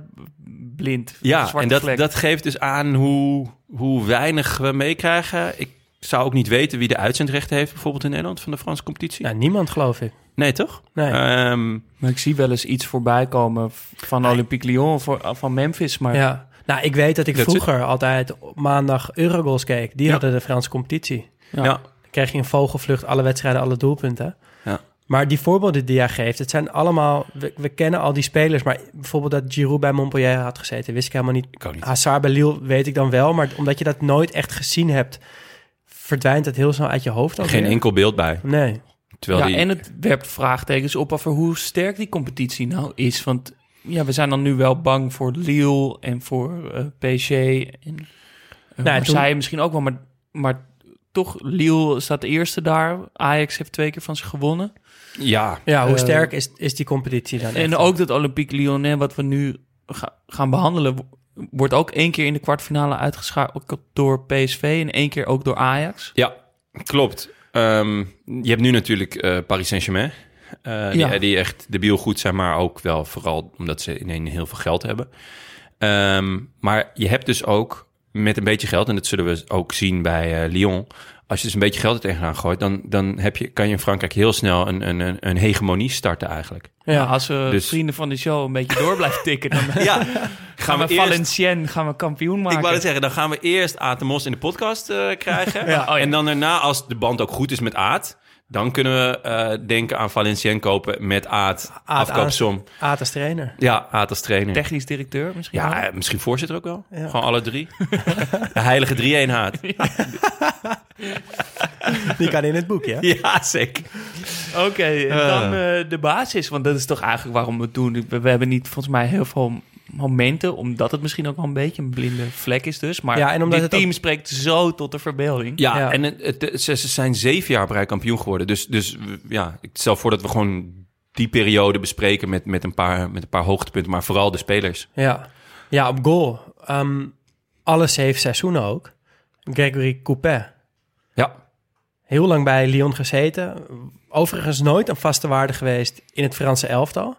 A: blind.
D: Ja, en dat,
A: vlek.
D: dat geeft dus aan hoe, hoe weinig we meekrijgen. Ik zou ook niet weten wie de uitzendrechten heeft... bijvoorbeeld in Nederland van de Franse competitie.
E: Ja, niemand geloof ik.
D: Nee, toch?
E: Nee.
D: Ehm,
A: Maar ik zie wel eens iets voorbij komen van Olympique Lyon, voor, van Memphis. Maar
E: ja. Nou, ik weet dat ik vroeger altijd op maandag Eurogoals keek. Die
D: Ja.
E: hadden de Franse competitie.
A: Ja.
D: ja.
E: Kreeg je een vogelvlucht, alle wedstrijden, alle doelpunten.
D: Ja.
E: Maar die voorbeelden die jij geeft, het zijn allemaal... We, we kennen al die spelers, maar bijvoorbeeld dat Giroud bij Montpellier had gezeten... wist ik helemaal niet.
D: Ik niet.
E: Hazard bij Lille weet ik dan wel, maar omdat je dat nooit echt gezien hebt... verdwijnt het heel snel uit je hoofd.
D: Geen enkel beeld bij.
E: Nee.
D: Terwijl
A: ja,
D: die...
A: en het werpt vraagtekens op over hoe sterk die competitie nou is. Want ja, we zijn dan nu wel bang voor Lille en voor eh PSG en uh, Marseille misschien ook wel. Maar, maar toch, Lille staat de eerste daar. Ajax heeft twee keer van ze gewonnen.
D: Ja,
E: Ja, hoe
A: Eh,
E: sterk is, is die competitie dan?
A: En
E: echt?
A: ook dat Olympique Lyonnais, wat we nu ga- gaan behandelen, wo- wordt ook één keer in de kwartfinale uitgeschakeld door PSV en één keer ook door Ajax.
D: Ja, klopt. Ehm, je hebt nu natuurlijk eh, Paris Saint-Germain. eh, die,
A: Ja.
D: die echt debiel goed zijn, maar ook wel vooral omdat ze ineens heel veel geld hebben. Ehm, maar je hebt dus ook met een beetje geld, en dat zullen we ook zien bij eh, Lyon. Als je dus een beetje geld er tegenaan gooit, dan, dan heb je, kan je in Frankrijk heel snel een, een, een, een hegemonie starten eigenlijk.
A: Ja, als we
D: dus-
A: vrienden van de show een beetje door blijven tikken, dan
D: Ja,
A: gaan
D: gaan
A: we
D: we eerst...
A: Valenciennes gaan we kampioen maken.
D: Ik wou het zeggen, dan gaan we eerst Aad de Mos in de podcast eh, krijgen.
A: Ja, oh ja.
D: En dan daarna, als de band ook goed is met Aad... dan kunnen we eh, denken aan Valenciennes kopen met Aad,
E: Aad
D: afkoopsom.
E: Aad als trainer.
D: Ja, Aad als trainer.
A: Technisch directeur misschien.
D: ja,
A: wel?
D: eh, misschien voorzitter ook wel.
E: Ja.
D: Gewoon alle drie. de heilige drie-eenheid.
E: Die kan in het boek, ja?
D: Ja, zeker.
A: Oké, en dan eh, de basis, want dat is toch eigenlijk waarom we het doen. We, we hebben niet volgens mij heel veel momenten, omdat het misschien ook wel een beetje een blinde vlek is dus. Maar
E: Ja, en omdat
A: dit
E: het
A: team spreekt zo tot de verbeelding.
D: Ja,
E: Ja.
D: en het, het- ze, ze zijn zeven jaar bereid kampioen geworden. Dus, dus ja, ik stel voor dat we gewoon die periode bespreken... met, met, een, paar, met een paar hoogtepunten, maar vooral de spelers.
E: Ja, ja op goal. Ehm, alle zeven seizoenen ook. Gregory Coupet.
D: Ja,
E: Heel lang bij Lyon gezeten. Overigens nooit een vaste waarde geweest in het Franse elftal.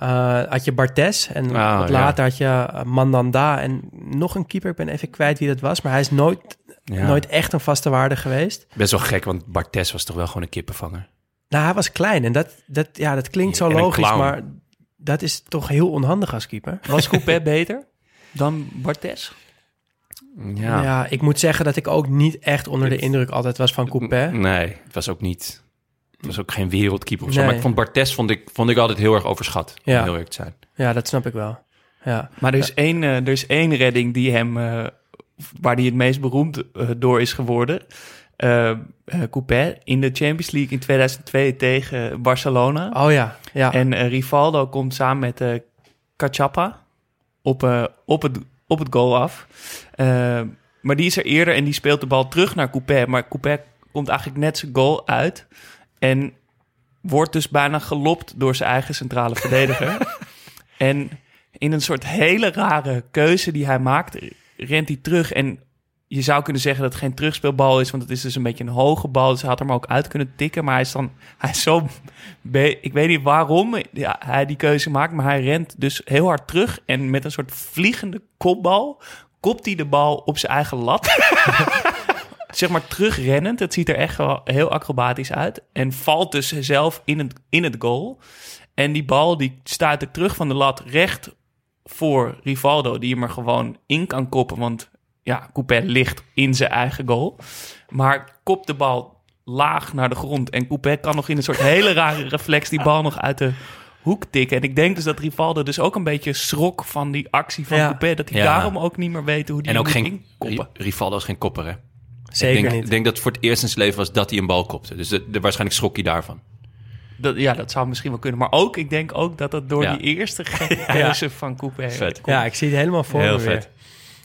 E: Eh, had je Bartes en
D: Ah,
E: wat
D: ja.
E: later had je eh, Mandanda en nog een keeper. Ik ben even kwijt wie dat was, maar hij is nooit,
D: ja.
E: nooit echt een vaste waarde geweest.
D: Best wel gek, want Bartes was toch wel gewoon een kippenvanger.
E: Nou, hij was klein en dat, dat, ja, dat klinkt zo logisch, maar dat is toch heel onhandig als keeper.
A: Was Coupé beter dan Bartes?
D: Ja.
E: Ja. ik moet zeggen dat ik ook niet echt onder de indruk altijd was van Coupé.
D: Nee, het was ook niet. Het was ook geen wereldkeeper of zo.
E: Nee.
D: Maar ik vond Bartes vond ik, vond ik altijd heel erg overschat. Om
E: Ja.
D: heel eerlijk te zijn.
E: Ja, dat snap ik wel. Ja,
A: Maar er is, één, eh, er is één redding die hem, eh, waar hij het meest beroemd eh, door is geworden. Eh, Coupé in de Champions League in 2002 tegen Barcelona.
E: oh ja, ja.
A: En Rivaldo komt samen met eh Cachapa op, eh, op, het, op het goal af. Maar die is er eerder en die speelt de bal terug naar Coupé. Maar Coupé komt eigenlijk net zijn goal uit. En wordt dus bijna gelopt door zijn eigen centrale verdediger. en in een soort hele rare keuze die hij maakt, rent hij terug. En je zou kunnen zeggen dat het geen terugspeelbal is, want het is dus een beetje een hoge bal. Dus hij had hem ook uit kunnen tikken. Maar hij is dan, hij is zo, ik weet niet waarom hij die keuze maakt, maar hij rent dus heel hard terug. En met een soort vliegende kopbal kopt hij de bal op zijn eigen lat. zeg maar terugrennend. Het ziet er echt wel heel acrobatisch uit. En valt dus zelf in het, in het goal. En die bal die stuit er terug van de lat recht voor Rivaldo, die hem er gewoon in kan koppen. Want ja, Coupé ligt in zijn eigen goal. Maar kopt de bal laag naar de grond. En Coupé kan nog in een soort hele rare reflex die bal nog uit de hoek tikken. En ik denk dus dat Rivaldo dus ook een beetje schrok van die actie van
E: Ja.
A: Coupé. Dat hij
D: Ja.
A: daarom ook niet meer weet hoe die
D: En ook geen
A: inkoppen.
D: Ri- Rivaldo is geen kopper, hè?
E: Zeker
D: ik denk,
E: niet.
D: Ik denk dat het voor het eerst in zijn leven was dat hij een bal kopte. Dus de, de- waarschijnlijk schrok hij daarvan.
A: Dat, ja, dat zou misschien wel kunnen. Maar ook, ik denk ook dat dat door
D: Ja.
A: die eerste gekke van Coupé
D: Vet.
E: Ja, ik zie het helemaal voor
D: Heel
E: me weer.
D: vet.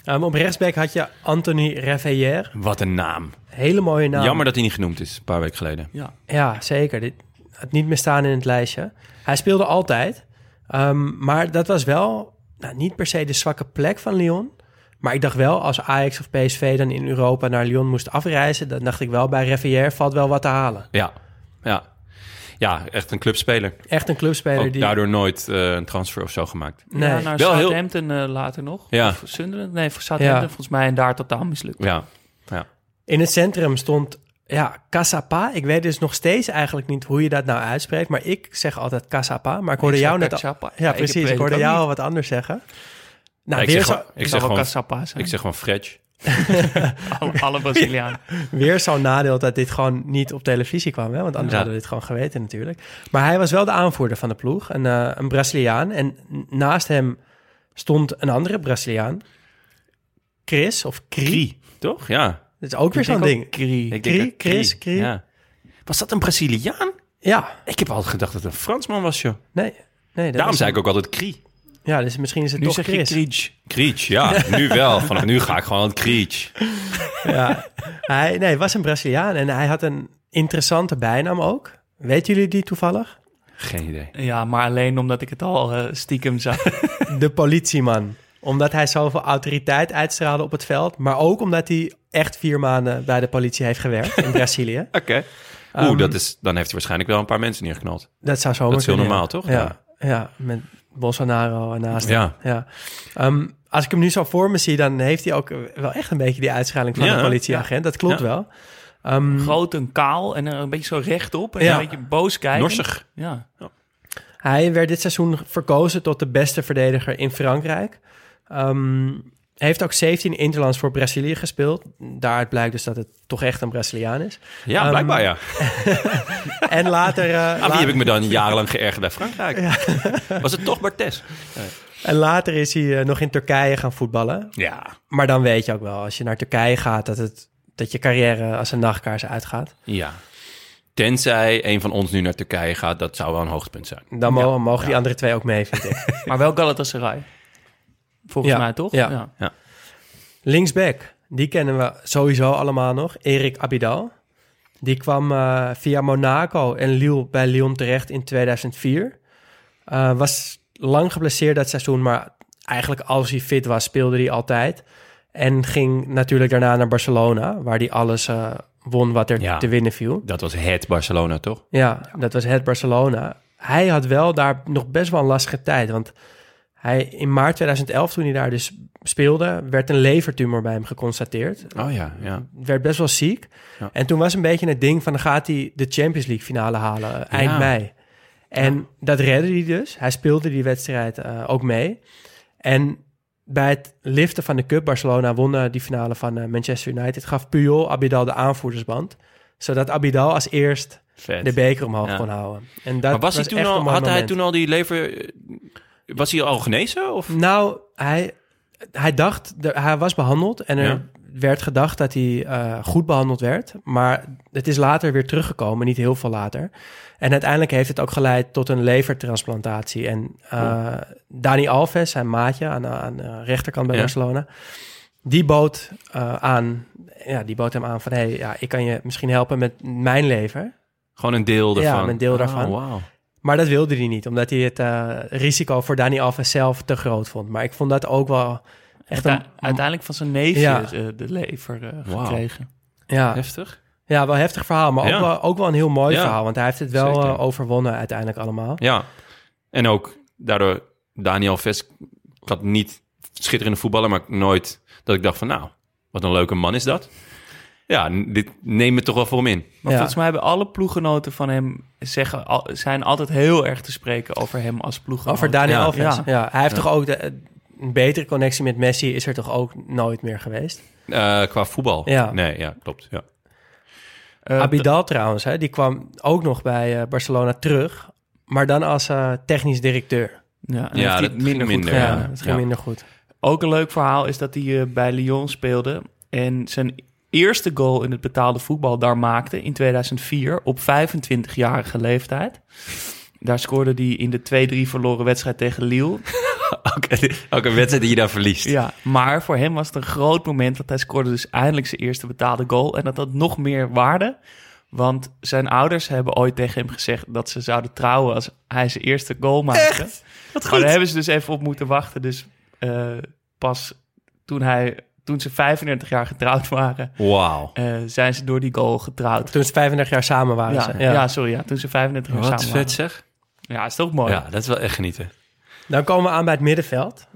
E: Ehm, op rechtsback had je Anthony Reveillère.
D: Wat een naam.
E: Hele mooie naam.
D: Jammer dat hij niet genoemd is, een paar weken geleden.
A: Ja.
E: Ja, zeker. Dit had niet meer staan in het lijstje. Hij speelde altijd. Ehm, maar dat was wel nou, niet per se de zwakke plek van Lyon. Maar ik dacht wel, als Ajax of PSV dan in Europa naar Lyon moest afreizen... dan dacht ik wel, bij Reveillère valt wel wat te halen.
D: Ja, ja. Ja, echt een clubspeler.
E: Echt een clubspeler
D: Ook
E: die...
D: daardoor nooit eh, een transfer of zo gemaakt.
E: Nee.
A: Ja, naar
D: Wel
A: Southampton eh, later nog.
D: Ja.
A: Of Sunderland? Nee, voor Southampton
E: Ja.
A: volgens mij en daar totaal mislukt.
D: Ja, ja.
E: In het centrum stond ja, Casapa. Ik weet dus nog steeds eigenlijk niet hoe je dat nou uitspreekt. Maar ik zeg altijd Casapa. Maar ik hoorde
A: Ik
E: jou net... al-. Ja,
A: ik
E: precies. Ik, hoorde jou al wat anders zeggen. Nou,
D: ik zeg ik
A: Ik
D: zeg
A: zou wel
D: gewoon,
A: Cassapa zijn.
D: ik zeg gewoon Fredge.
A: alle, alle Brazilianen.
E: weer zo'n nadeel dat dit gewoon niet op televisie kwam. Hè? Want anders
D: Ja.
E: hadden we dit gewoon geweten natuurlijk. Maar hij was wel de aanvoerder van de ploeg. Een, eh, een Braziliaan. En naast hem stond een andere Braziliaan. Chris of Kri.
D: Toch? Ja.
E: Dat is ook weer zo'n ding.
A: Kri.
D: Ik
E: Chris, Krie.
D: Ja. Was dat een Braziliaan?
E: Ja,
D: Ik heb altijd gedacht dat het een Fransman was, joh.
E: nee. nee dat
D: Daarom zei ik ook altijd Krie.
E: Ja, dus misschien is het
A: Nu
E: toch
A: zeg
E: Chris.
D: Ja. Nu wel. Vanaf nu ga ik gewoon aan het Kriech.
E: Ja, hij nee, was een Braziliaan en hij had een interessante bijnaam ook. Weten jullie die toevallig?
D: Geen idee.
A: Ja, maar alleen omdat ik het al eh, stiekem zag.
E: De politieman. Omdat hij zoveel autoriteit uitstraalde op het veld. Maar ook omdat hij echt vier maanden bij de politie heeft gewerkt in Brazilië.
D: Oké. Oeh,
E: Ehm,
D: dat is, dan heeft hij waarschijnlijk wel een paar mensen neergeknald.
E: Dat zou
D: Dat is heel
E: kunnen,
D: normaal,
E: ja.
D: toch?
E: Ja, ja. met Bolsonaro ernaast.
D: Ja.
E: ja. Ehm, als ik hem nu zo voor me zie, dan heeft hij ook wel echt een beetje die uitschaling van
D: Ja,
E: een politieagent. Dat klopt
D: Ja.
E: wel. Ehm,
A: Groot en kaal en eh, een beetje zo rechtop. En
E: Ja.
A: een beetje boos kijken.
D: Norsig.
A: Ja.
E: Hij werd dit seizoen verkozen tot de beste verdediger in Frankrijk. Ehm, hij heeft ook 17 interlands voor Brazilië gespeeld. Daaruit blijkt dus dat het toch echt een Braziliaan is.
D: Ja,
E: Ehm,
D: blijkbaar ja.
E: En later, eh,
D: Aan wie
E: la-
D: heb ik me dan jarenlang geërgerd bij Frankrijk? Was het toch Bartes?
E: en later is hij eh, nog in Turkije gaan voetballen.
D: Ja.
E: Maar dan weet je ook wel, als je naar Turkije gaat, dat, het, dat je carrière als een nachtkaars uitgaat.
D: Ja. Tenzij een van ons nu naar Turkije gaat, dat zou wel een hoogtepunt zijn.
E: Dan mo- mogen die andere twee ook mee, vind ik.
A: Maar wel Galatasaray. Volgens
E: Ja,
A: mij toch?
E: ja. Linksback, die kennen we sowieso allemaal nog. Erik Abidal. Die kwam eh, via Monaco en Lille bij Lyon terecht in 2004. Eh, was lang geblesseerd dat seizoen, maar eigenlijk als hij fit was, speelde hij altijd. En ging natuurlijk daarna naar Barcelona, waar hij alles eh, won wat er
D: Ja.
E: te winnen viel.
D: Dat was het Barcelona, toch?
E: Ja, dat was het Barcelona. Hij had wel daar nog best wel een lastige tijd. Want hij, in maart 2011, toen hij daar dus speelde, werd een levertumor bij hem geconstateerd.
D: Oh ja, ja.
E: Werd best wel ziek.
D: Ja.
E: En toen was een beetje het ding van, dan gaat hij de Champions League finale halen, eh, eind mei. En dat redde hij dus. Hij speelde die wedstrijd eh, ook mee. En bij het liften van de Cup, Barcelona won eh, die finale van eh, Manchester United, gaf Puyol Abidal de aanvoerdersband. Zodat Abidal als eerst
D: Vet.
E: de beker omhoog kon houden. En dat
D: maar was, hij toen al, had hij toen al die lever... Was hij al genezen? Of?
E: Nou, hij, hij dacht, hij was behandeld en er
D: Ja.
E: werd gedacht dat hij eh, goed behandeld werd. Maar het is later weer teruggekomen, niet heel veel later. En uiteindelijk heeft het ook geleid tot een levertransplantatie. En eh, Dani Alves, zijn maatje aan, aan de rechterkant bij
D: Ja.
E: Barcelona, die bood, eh, aan, ja, die bood hem aan van... hey, ja, ik kan je misschien helpen met mijn lever.
D: Gewoon een deel
E: Ja,
D: ervan?
E: een deel
D: Oh,
E: daarvan. Maar dat wilde hij niet, omdat hij het eh, risico voor Dani Alves zelf te groot vond. Maar ik vond dat ook wel echt een...
A: Uite- uiteindelijk van zijn neefje
E: Ja.
A: eh, de lever eh, gekregen.
E: Ja,
D: Heftig.
E: ja, wel een heftig verhaal, maar
D: Ja.
E: ook, wel, ook wel een heel mooi
D: Ja.
E: verhaal. Want hij heeft het wel overwonnen uiteindelijk allemaal.
D: Ja. En ook daardoor Daniel Ves... Ik had niet schitterende voetballer, maar nooit dat ik dacht van... Nou, wat een leuke man is dat. Ja, dit neem het toch wel voor hem in.
A: Maar
E: Ja.
A: volgens mij hebben alle ploeggenoten van hem zeggen, al, zijn altijd heel erg te spreken over hem als ploeggenoot.
E: Over Dani
D: Ja.
E: Alves. Ja.
A: Ja.
E: hij heeft
D: Ja.
E: toch ook de, een betere connectie met Messi is er toch ook nooit meer geweest.
D: Eh, qua voetbal?
E: Ja.
D: Nee, ja, klopt. Ja.
A: Eh,
E: Abidal trouwens, hè, die kwam ook nog bij eh, Barcelona terug. Maar dan als eh, technisch directeur.
A: Ja, en
D: ging
A: minder goed
D: minder,
E: Ja,
A: gedaan.
D: ja.
E: dat ging minder goed.
A: Ook een leuk verhaal is dat hij eh, bij Lyon speelde en zijn eerste goal in het betaalde voetbal daar maakte in 2004 op 25-jarige leeftijd. Daar scoorde hij in de 2-3 verloren wedstrijd tegen Lille.
D: Een wedstrijd die je dan verliest.
A: Ja, maar voor hem was het een groot moment, want hij scoorde dus eindelijk zijn eerste betaalde goal. En dat had nog meer waarde, want zijn ouders hebben ooit tegen hem gezegd dat ze zouden trouwen als hij zijn eerste goal maakte. Maar daar hebben ze dus even op moeten wachten. Dus eh, pas toen, hij, toen ze 35 jaar getrouwd waren,
D: Wauw.
A: eh, zijn ze door die goal getrouwd.
E: Toen ze 35 jaar samen waren.
A: Ja,
E: ze.
A: ja. sorry, ja, toen ze 35 jaar
D: Wat
A: samen
D: vet
A: waren.
D: zeg.
A: Ja, is toch mooi.
D: Ja, dat is wel echt genieten.
E: Dan komen we aan bij het middenveld.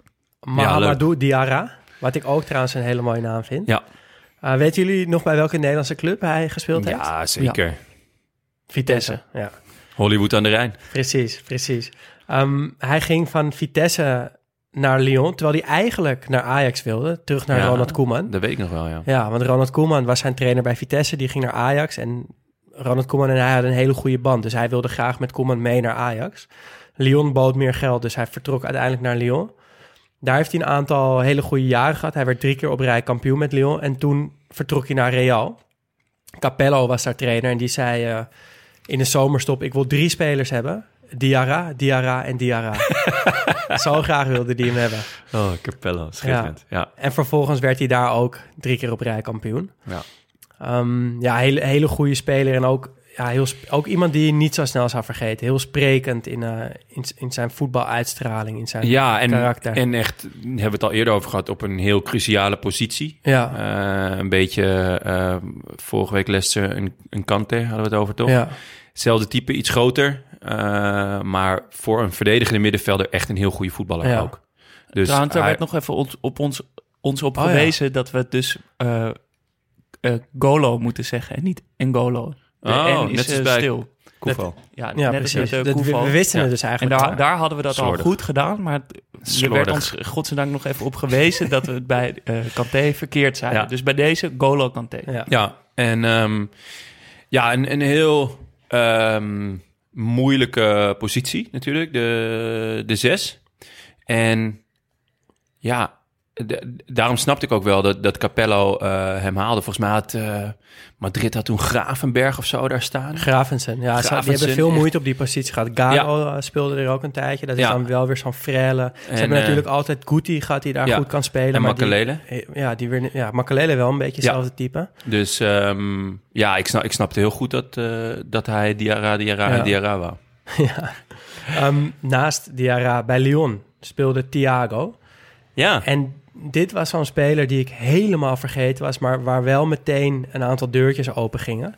E: Mahamadou Diarra. Wat ik ook trouwens een hele mooie naam vind.
D: Ja,
E: Uh, weten jullie nog bij welke Nederlandse club hij gespeeld heeft?
D: ja zeker.
E: Vitesse. Ja,
D: Hollywood aan de Rijn.
E: precies, precies. Ehm, hij ging van Vitesse naar Lyon, terwijl hij eigenlijk naar Ajax wilde. Terug naar
D: Ja.
E: Ronald Koeman.
D: Dat weet ik nog wel, ja.
E: Ja, want Ronald Koeman was zijn trainer bij Vitesse. Die ging naar Ajax en Ronald Koeman en hij hadden een hele goede band. Dus hij wilde graag met Koeman mee naar Ajax. Lyon bood meer geld, dus hij vertrok uiteindelijk naar Lyon. Daar heeft hij een aantal hele goede jaren gehad. Hij werd drie keer op rij kampioen met Lyon. En toen vertrok hij naar Real. Capello was daar trainer en die zei eh, in de zomerstop... ik wil drie spelers hebben. Diarra, Diarra en Diarra. Zo graag wilde hij hem hebben.
D: Oh, Capello, schitterend. Ja.
E: En vervolgens werd hij daar ook drie keer op rij kampioen.
D: Ja.
E: Ehm, ja, hele, hele goede speler en ook, ja, heel, ook iemand die je niet zo snel zou vergeten. Heel sprekend in, eh, in, in zijn voetbaluitstraling, in zijn
D: Ja, en,
E: karakter.
D: en echt, hebben we het al eerder over gehad, op een heel cruciale positie.
E: ja,
D: Eh, een beetje, eh, vorige week Leicester, een, een Kante hadden we het over, toch?
E: ja,
D: Hetzelfde type, iets groter. Eh, maar voor een verdedigende middenvelder echt een heel goede voetballer
E: Ja.
D: ook. Dus
A: Trouwens, daar
D: hij-
A: werd nog even ons, op ons, ons op
E: Oh, ja.
A: gewezen dat we het dus eh, eh, Golo moeten zeggen en niet Engolo. De
D: Oh,
A: N is
D: net als bij
A: stil.
D: Koevo.
A: Ja,
E: ja
A: net als
E: precies.
A: met,
E: Dat- we, wisten
D: Ja.
E: het dus
A: En
E: eigenlijk
A: daar,
E: al.
A: daar hadden we dat
D: Slordig.
A: al goed gedaan, maar er werd ons godzijdank nog even op gewezen dat we het bij eh Kanté verkeerd.
D: Ja.
A: Dus bij deze Golo Kanté.
E: Ja.
D: Ja, en ehm, ja, een, een heel ehm, moeilijke positie natuurlijk, de, de zes. En ja, de- daarom snapte ik ook wel dat, dat Capello eh, hem haalde. Volgens mij had eh, Madrid had toen Gravenberg of zo daar staan.
E: Gravensen. Ja, ze- die
D: Gravensen,
E: hebben veel
D: echt.
E: moeite op die positie gehad. Garo speelde er ook een tijdje. Dat is
D: Ja.
E: dan wel weer zo'n frelle. Ze
D: En,
E: hebben
D: eh,
E: natuurlijk altijd Guti gehad die daar
D: ja.
E: goed kan spelen.
D: En
E: maar die-
D: Makelele.
E: ja, die weer, ja, Makelele wel een beetje hetzelfde type.
D: Dus ehm, ja, ik, snap, ik snapte heel goed dat, dat hij Diarra, Diarra Diarra wou.
E: ja. Ehm, naast Diarra bij Lyon speelde Thiago.
D: Ja,
E: En dit was zo'n speler die ik helemaal vergeten was, maar waar wel meteen een aantal deurtjes open gingen.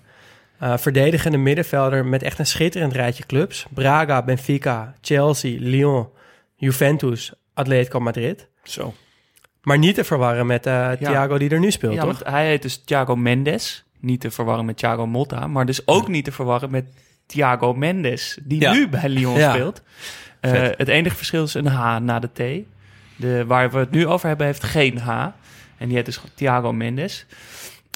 E: Eh, verdedigende middenvelder met echt een schitterend rijtje clubs. Braga, Benfica, Chelsea, Lyon, Juventus, Atletico Madrid.
D: zo.
E: Maar niet te verwarren met eh Thiago die er nu speelt,
A: Ja,
E: toch?
A: hij heet dus Thiago Mendes. Niet te verwarren met Thiago Motta. Maar dus ook niet te verwarren met Thiago Mendes. Die
D: Ja.
A: nu bij Lyon speelt. Eh, het enige verschil is een H na de T. De, waar we het nu over hebben heeft geen H. En die heet dus Thiago Mendes.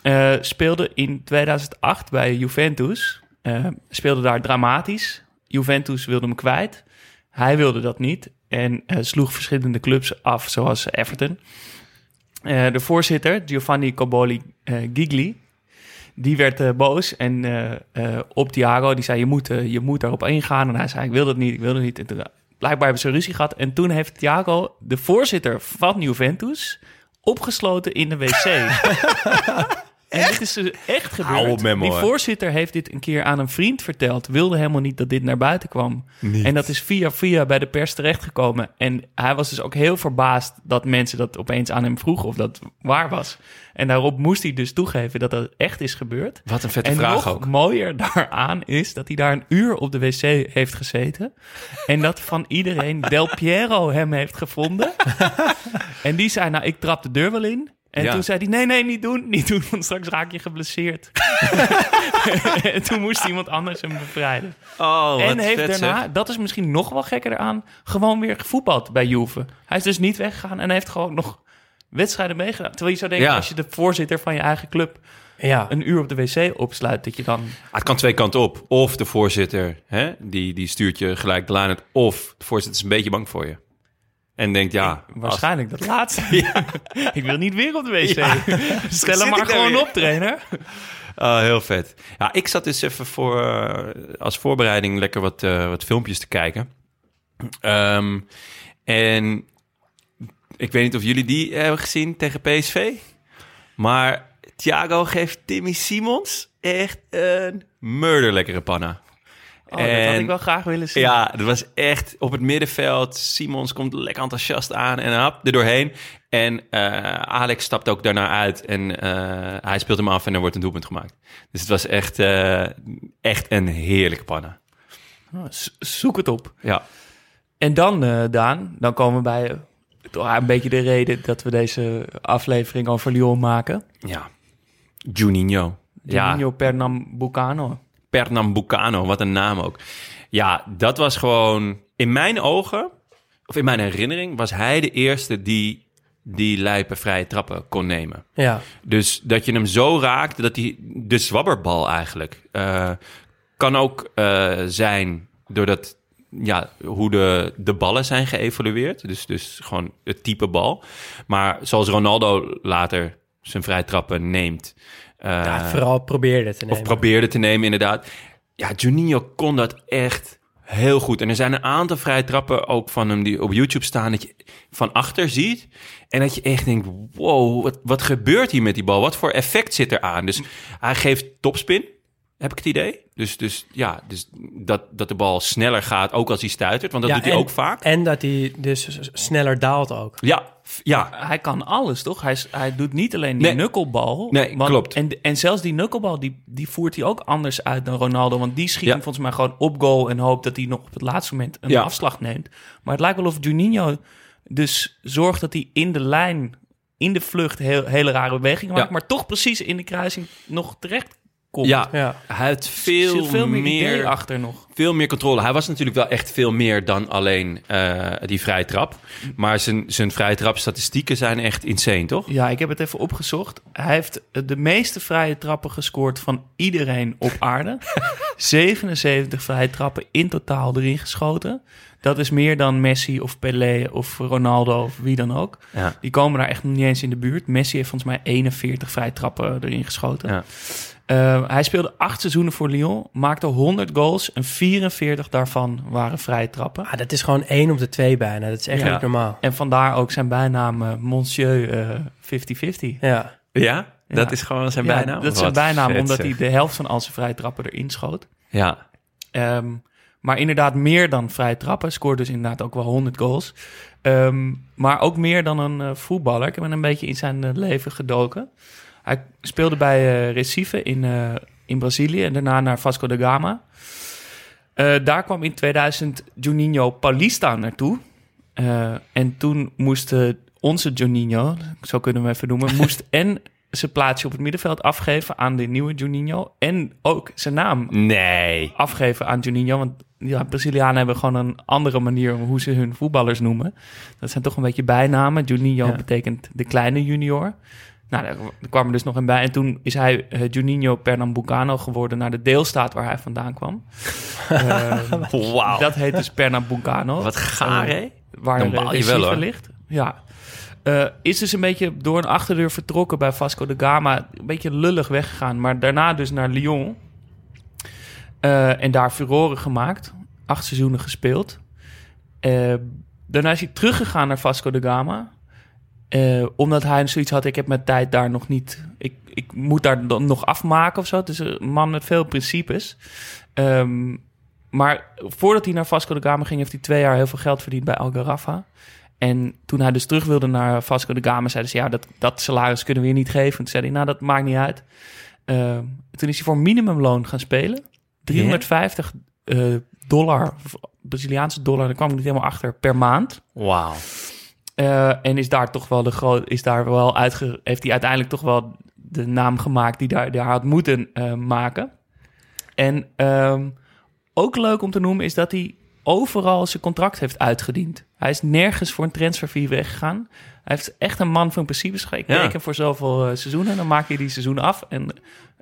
A: Eh, speelde in 2008 bij Juventus. Eh, speelde daar dramatisch. Juventus wilde hem kwijt. Hij wilde dat niet. En eh, sloeg verschillende clubs af, zoals Everton. De voorzitter, Giovanni Coboli Gigli, die werd boos en op Thiago, die zei, je moet, je moet daarop ingaan. En hij zei, ik wil dat niet, ik wil dat niet. Blijkbaar hebben ze ruzie gehad. En toen heeft Thiago, de voorzitter van Juventus, opgesloten in de wc. En dit is dus echt gebeurd.
D: op
A: Die voorzitter heeft dit een keer aan een vriend verteld. Wilde helemaal niet dat dit naar buiten kwam. En dat is via via bij de pers terechtgekomen. En hij was dus ook heel verbaasd dat mensen dat opeens aan hem vroegen of dat waar was. En daarop moest hij dus toegeven dat dat echt is gebeurd.
D: Wat een vette
A: en
D: vraag
A: nog
D: ook.
A: mooier daaraan is dat hij daar een uur op de wc heeft gezeten. En dat van iedereen Del Piero hem heeft gevonden. en die zei, nou, ik trap de deur wel in. En
D: Ja.
A: toen zei hij, nee, nee, niet doen, niet doen, want straks raak je geblesseerd. en toen moest iemand anders hem bevrijden.
D: Oh,
A: en heeft daarna, dat is misschien nog wel gekker eraan, gewoon weer gevoetbald bij Juve. Hij is dus niet weggegaan en heeft gewoon nog wedstrijden meegedaan. Terwijl je zou denken,
D: Ja.
A: als je de voorzitter van je eigen club
E: Ja.
A: een uur op de wc opsluit, dat je dan...
D: Ah, het kan twee kanten op. Of de voorzitter, hè, die, die stuurt je gelijk de lijn uit. Of de voorzitter is een beetje bang voor je. En denkt, ja...
A: Waarschijnlijk dat laatste. ik wil niet weer op de wc.
D: Ja.
A: Stel hem maar gewoon
D: weer?
A: op, trainer.
D: Ah, heel vet. Ja, ik zat dus even voor, eh, als voorbereiding lekker wat, eh, wat filmpjes te kijken. Ehm, en ik weet niet of jullie die hebben gezien tegen PSV. Maar Thiago geeft Timmy Simons echt een murderlekkere panna.
A: Oh, dat had ik wel graag willen zien.
D: Ja, dat was echt op het middenveld. Simons komt lekker enthousiast aan en hap, er doorheen. En eh, Alex stapt ook daarna uit en eh, hij speelt hem af en er wordt een doelpunt gemaakt. Dus het was echt, eh, echt een heerlijke panna.
A: Oh, zoek het op.
D: Ja,
A: En dan, eh, Daan, dan komen we bij toch een beetje de reden dat we deze aflevering over Lyon maken.
D: ja. Juninho.
A: Juninho
D: Ja,
A: Pernambucano.
D: Pernambucano, wat een naam ook. Ja, dat was gewoon... In mijn ogen, of in mijn herinnering, was hij de eerste die die lijpe vrije trappen kon nemen.
E: Ja.
D: Dus dat je hem zo raakt, dat hij de zwabberbal eigenlijk eh, kan ook eh, zijn doordat ja, hoe de, de ballen zijn geëvolueerd. Dus, dus gewoon het type bal. Maar zoals Ronaldo later zijn vrije trappen neemt. Eh,
E: ja, vooral probeerde het te nemen.
D: of probeerde te nemen, inderdaad. Ja, Juninho kon dat echt heel goed. En er zijn een aantal vrije trappen ook van hem die op YouTube staan... dat je van achter ziet en dat je echt denkt... wow, wat, wat gebeurt hier met die bal? Wat voor effect zit er aan? Dus hij geeft topspin, heb ik het idee. Dus, dus ja, dus dat, dat de bal sneller gaat, ook als hij stuitert. Want dat
E: Ja,
D: doet hij
E: en-
D: ook vaak.
E: En dat hij dus sneller daalt ook.
D: Ja, ja,
A: Hij kan alles, toch? Hij, hij doet niet alleen die
D: Nee.
A: knuckelbal.
D: Nee, klopt.
A: En, en zelfs die knuckelbal, die, die voert hij ook anders uit dan Ronaldo. Want die schiet
D: Ja.
A: hem volgens mij gewoon op goal... en hoopt dat hij nog op het laatste moment een
D: Ja.
A: afslag neemt. Maar het lijkt wel of Juninho dus zorgt dat hij in de lijn... in de vlucht heel, hele rare bewegingen maakt... Maar toch precies in de kruising nog terecht komt.
D: ja.
E: Ja.
D: hij had
A: Er
D: veel,
A: meer,
D: meer
A: idee achter nog.
D: veel meer controle. Hij was natuurlijk wel echt veel meer dan alleen eh, die vrije trap. Maar zijn, zijn vrije trap statistieken zijn echt insane, toch?
A: Ja, ik heb het even opgezocht. Hij heeft de meeste vrije trappen gescoord van iedereen op aarde. 77 vrije trappen in totaal erin geschoten. Dat is meer dan Messi of Pelé of Ronaldo of wie dan ook.
D: Ja.
A: Die komen daar echt nog niet eens in de buurt. Messi heeft volgens mij 41 vrije trappen erin geschoten.
D: Ja.
A: Eh, hij speelde acht seizoenen voor Lyon, maakte 100 goals en 44 daarvan waren vrije trappen.
E: Ah, dat is gewoon één op de twee bijna. Dat is echt
A: Ja.
E: niet normaal.
A: En vandaar ook zijn bijnaam eh, Monsieur eh, 50-50.
E: Ja.
D: Ja? Dat
A: Ja.
D: is gewoon zijn
A: Ja,
D: bijnaam?
A: Dat is zijn bijnaam,
D: vet,
A: omdat
D: zeg.
A: hij de helft van al zijn vrije trappen erin schoot.
D: Ja.
A: Ehm, maar inderdaad meer dan vrije trappen. Scoort dus inderdaad ook wel 100 goals. Ehm, maar ook meer dan een eh, voetballer. Ik heb een beetje in zijn eh, leven gedoken. Hij speelde bij eh, Recife in, eh, in Brazilië en daarna naar Vasco da Gama. Eh, daar kwam in 2000 Juninho Paulista naartoe. En toen moest eh, onze Juninho, zo kunnen we hem even noemen, moest en zijn plaatsje op het middenveld afgeven aan de nieuwe Juninho. En ook zijn naam
D: Nee.
A: afgeven aan Juninho. Want ja, Brazilianen hebben gewoon een andere manier hoe ze hun voetballers noemen. Dat zijn toch een beetje bijnamen. Juninho
E: Ja.
A: betekent de kleine junior. Nou, daar kwam er dus nog een bij. En toen is hij eh, Juninho Pernambucano geworden naar de deelstaat waar hij vandaan kwam. Eh,
D: Wauw.
A: Dat heet dus Pernambucano.
D: Wat gaar, hè?
A: Waar
D: Dan
A: de
D: baal je wel, hoor.
A: ligt. Ja. Eh, is dus een beetje door een achterdeur vertrokken bij Vasco da Gama. Een beetje lullig weggegaan. Maar daarna dus naar Lyon. Eh, en daar furoren gemaakt. Acht seizoenen gespeeld. Daarna is hij teruggegaan naar Vasco da Gama. Eh, omdat hij zoiets had, ik heb mijn tijd daar nog niet... Ik, ik moet daar dan nog afmaken of zo. Het is een man met veel principes. Ehm, maar voordat hij naar Vasco da Gama ging... heeft hij twee jaar heel veel geld verdiend bij Algarrafa. En toen hij dus terug wilde naar Vasco da Gama... zeiden ze, ja, dat, dat salaris kunnen we je niet geven. Toen zei hij, nou, dat maakt niet uit. Ehm, toen is hij voor minimumloon gaan spelen. 350 eh, dollar, Braziliaanse dollar... daar kwam ik niet helemaal achter, per maand.
D: Wauw.
A: Eh, en is daar toch wel de groot, is daar wel uitge, heeft hij uiteindelijk toch wel de naam gemaakt die daar, daar had moeten eh, maken. En ehm, ook leuk om te noemen is dat hij overal zijn contract heeft uitgediend. Hij is nergens voor een transferfee weggegaan. Hij heeft echt een man van principes. Ik
D: Ja.
A: teken voor zoveel eh, seizoenen. Dan maak je die seizoenen af en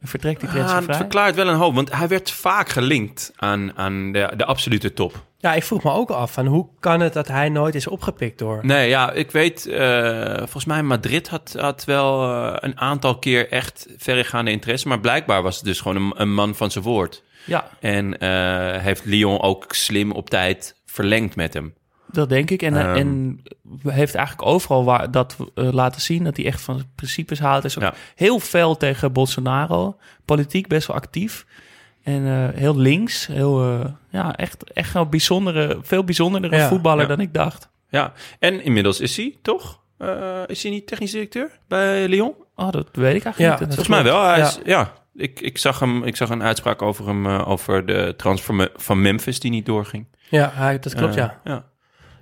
A: vertrekt die
D: Ah, het
A: transfervrij.
D: verklaart wel een hoop, want hij werd vaak gelinkt aan, aan de, de absolute top.
E: Ja, ik vroeg me ook af van hoe kan het dat hij nooit is opgepikt door...
D: Nee, ja, ik weet, eh, volgens mij Madrid had, had wel eh, een aantal keer echt verregaande interesse, maar blijkbaar was het dus gewoon een, een man van zijn woord.
A: Ja,
D: En eh, heeft Lyon ook slim op tijd verlengd met hem.
A: dat denk ik. En, eh,
D: Ehm.
A: en heeft eigenlijk overal waar, dat laten zien dat hij echt van zijn principes houdt. Is ook
D: Ja.
A: heel fel tegen Bolsonaro. Politiek best wel actief. En eh, heel links. Heel, eh, ja, echt, echt een bijzondere, veel bijzondere
E: Ja,
A: voetballer
D: ja.
A: dan ik dacht.
D: Ja, en inmiddels is hij toch? Eh, is hij niet technisch directeur bij Lyon?
A: Oh, dat weet ik eigenlijk
E: Ja,
A: niet. Dat-
D: Volgens mij wel. Hij
E: Ja.
D: is, ja, ik, ik, zag hem, ik zag een uitspraak over hem, eh, over de transfer van Memphis die niet doorging.
E: Ja, hij- dat klopt, ja.
D: ja.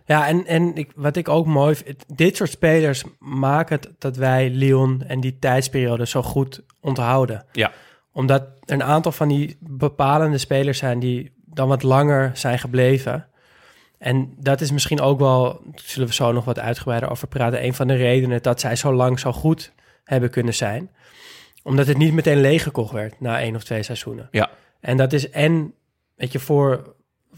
E: Ja, en, en ik, wat ik ook mooi vind, dit soort spelers maken het dat wij Lyon en die tijdsperiode zo goed onthouden.
D: Ja.
E: Omdat er een aantal van die bepalende spelers zijn die dan wat langer zijn gebleven. En dat is misschien ook wel, daar zullen we zo nog wat uitgebreider over praten, een van de redenen dat zij zo lang zo goed hebben kunnen zijn. Omdat het niet meteen leeggekocht werd na één of twee seizoenen.
D: Ja.
E: En dat is en, weet je, voor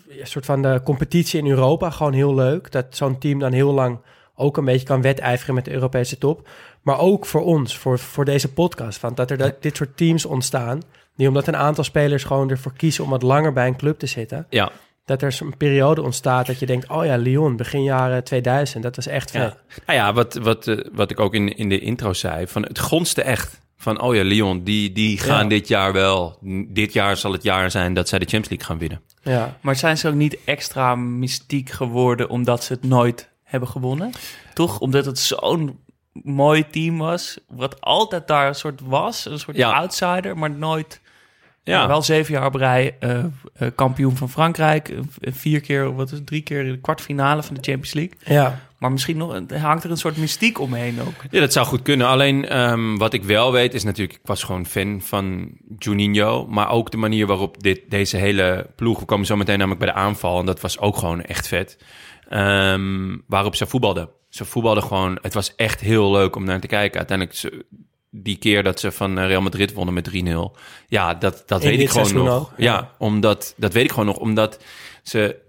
E: een soort van de competitie in Europa gewoon heel leuk. Dat zo'n team dan heel lang ook een beetje kan wedijveren met de Europese top. Maar ook voor ons, voor, voor deze podcast. Van dat er dat, dit soort teams ontstaan. Die omdat een aantal spelers gewoon ervoor kiezen om wat langer bij een club te zitten.
D: Ja,
E: Dat er zo'n periode ontstaat dat je denkt, oh ja, Lyon, begin jaren 2000. Dat was echt vet.
D: Ja. Nou ja, wat, wat, eh, wat ik ook in, in de intro zei, van het gonste echt. Van, oh ja, Lyon, die, die gaan
E: Ja.
D: dit jaar wel. Dit jaar zal het jaar zijn dat zij de Champions League gaan winnen.
E: Ja.
A: Maar zijn ze ook niet extra mystiek geworden omdat ze het nooit hebben gewonnen? Toch? Omdat het zo'n mooi team was, wat altijd daar een soort was, een soort
D: Ja.
A: outsider, maar nooit...
D: Ja.
A: Wel zeven jaar op rij eh, eh, kampioen van Frankrijk. vier keer, wat is het, drie keer in de kwartfinale van de Champions League.
E: Ja.
A: Maar misschien nog, hangt er een soort mystiek omheen ook.
D: Ja, dat zou goed kunnen. Alleen ehm, wat ik wel weet is natuurlijk... Ik was gewoon fan van Juninho. Maar ook de manier waarop dit, deze hele ploeg... We komen zo meteen namelijk bij de aanval. En dat was ook gewoon echt vet. Ehm, waarop ze voetbalden. Ze voetbalden gewoon... Het was echt heel leuk om naar te kijken. Uiteindelijk... Die keer dat ze van eh, Real Madrid wonnen met 3-0. Ja, dat, dat
E: In
D: weet ik gewoon nog. ja.
E: ja.
D: omdat... Dat weet ik gewoon nog. Omdat ze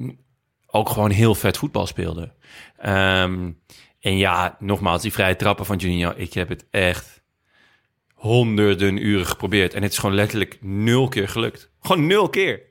D: ook gewoon heel vet voetbal speelden. Ehm, en ja, nogmaals, die vrije trappen van Juninho. Ik heb het echt honderden uren geprobeerd. En het is gewoon letterlijk nul keer gelukt. Gewoon nul keer.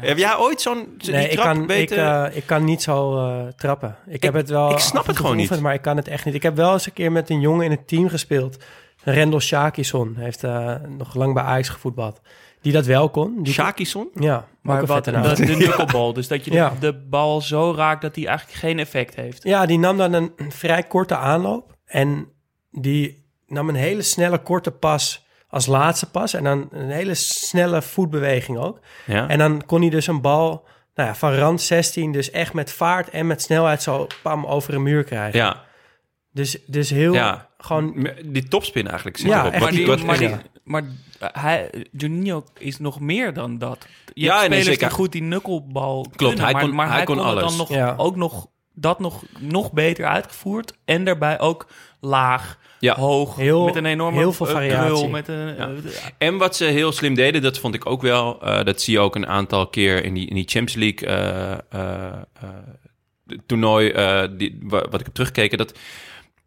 D: Heb jij ooit zo'n die
E: Nee, ik
D: trap
E: kan, ik,
D: weten?
E: eh, ik kan niet zo eh, trappen. Ik, heb het wel
D: ik snap het gewoon niet.
E: Maar ik kan het echt niet. Ik heb wel eens een keer met een jongen in het team gespeeld. Rendel Shakison heeft eh, nog lang bij Ajax gevoetbald. Die dat wel kon. Die
D: Shakison?
E: Ja,
A: Maar wat,
E: naam.
A: de, de knuckleball, dus dat je de,
E: Ja.
A: de bal zo raakt dat die eigenlijk geen effect heeft.
E: Ja, die nam dan een vrij korte aanloop. En die nam een hele snelle korte pas als laatste pas. En dan een hele snelle voetbeweging ook.
D: Ja.
E: En dan kon hij dus een bal nou ja, van rand 16... dus echt met vaart en met snelheid zo pam over een muur krijgen.
D: ja.
E: Dus, dus heel
D: Ja.
E: gewoon...
D: Die topspin eigenlijk. zit
E: Ja,
D: erop. Maar
A: Maar,
D: die,
A: maar, die, maar hij, Juninho is nog meer dan dat. Je
D: Ja,
A: hebt
D: nee,
A: spelers
D: zeker.
A: die goed die knucklebal
D: Klopt,
A: kunnen,
D: hij
A: maar,
D: kon-
A: maar
D: hij
A: hij
D: kon alles.
A: dan nog,
E: Ja.
A: ook nog, dat nog, nog beter uitgevoerd. En daarbij ook laag,
D: Ja.
A: hoog,
E: Heel-
A: met een enorme
E: heel veel
A: eh,
E: variatie.
A: krul, Met een,
D: Ja.
A: eh,
D: En wat ze heel slim deden, dat vond ik ook wel. eh, dat zie je ook een aantal keer in die, in die Champions League eh, eh, eh, toernooi. eh, die, wa- wat ik heb teruggekeken. Dat,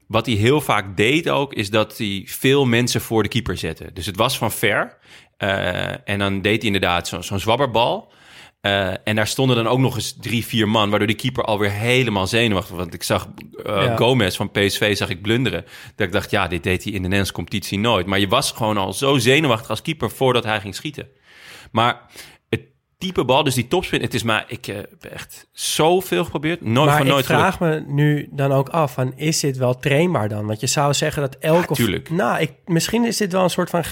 D: wat hij heel vaak deed ook, is dat hij veel mensen voor de keeper zette. Dus het was van ver. eh, en dan deed hij inderdaad zo- zo'n zwabberbal. Eh, en daar stonden dan ook nog eens drie, vier man, waardoor die keeper alweer helemaal zenuwachtig was. Want ik zag
E: Ja.
D: Gomez van PSV zag ik blunderen. Dat ik dacht, ja, dit deed hij in de Nederlandse competitie nooit. Maar je was gewoon al zo zenuwachtig als keeper voordat hij ging schieten. Maar het type bal, dus die topspin, het is maar, ik eh, heb echt zoveel geprobeerd. Nooit
E: maar
D: van
E: ik
D: nooit
E: vraag me nu dan ook af, van, is dit wel trainbaar dan? Want je zou zeggen dat elke...
D: Ja, tuurlijk.
E: Nou, ik, misschien is dit wel een soort van,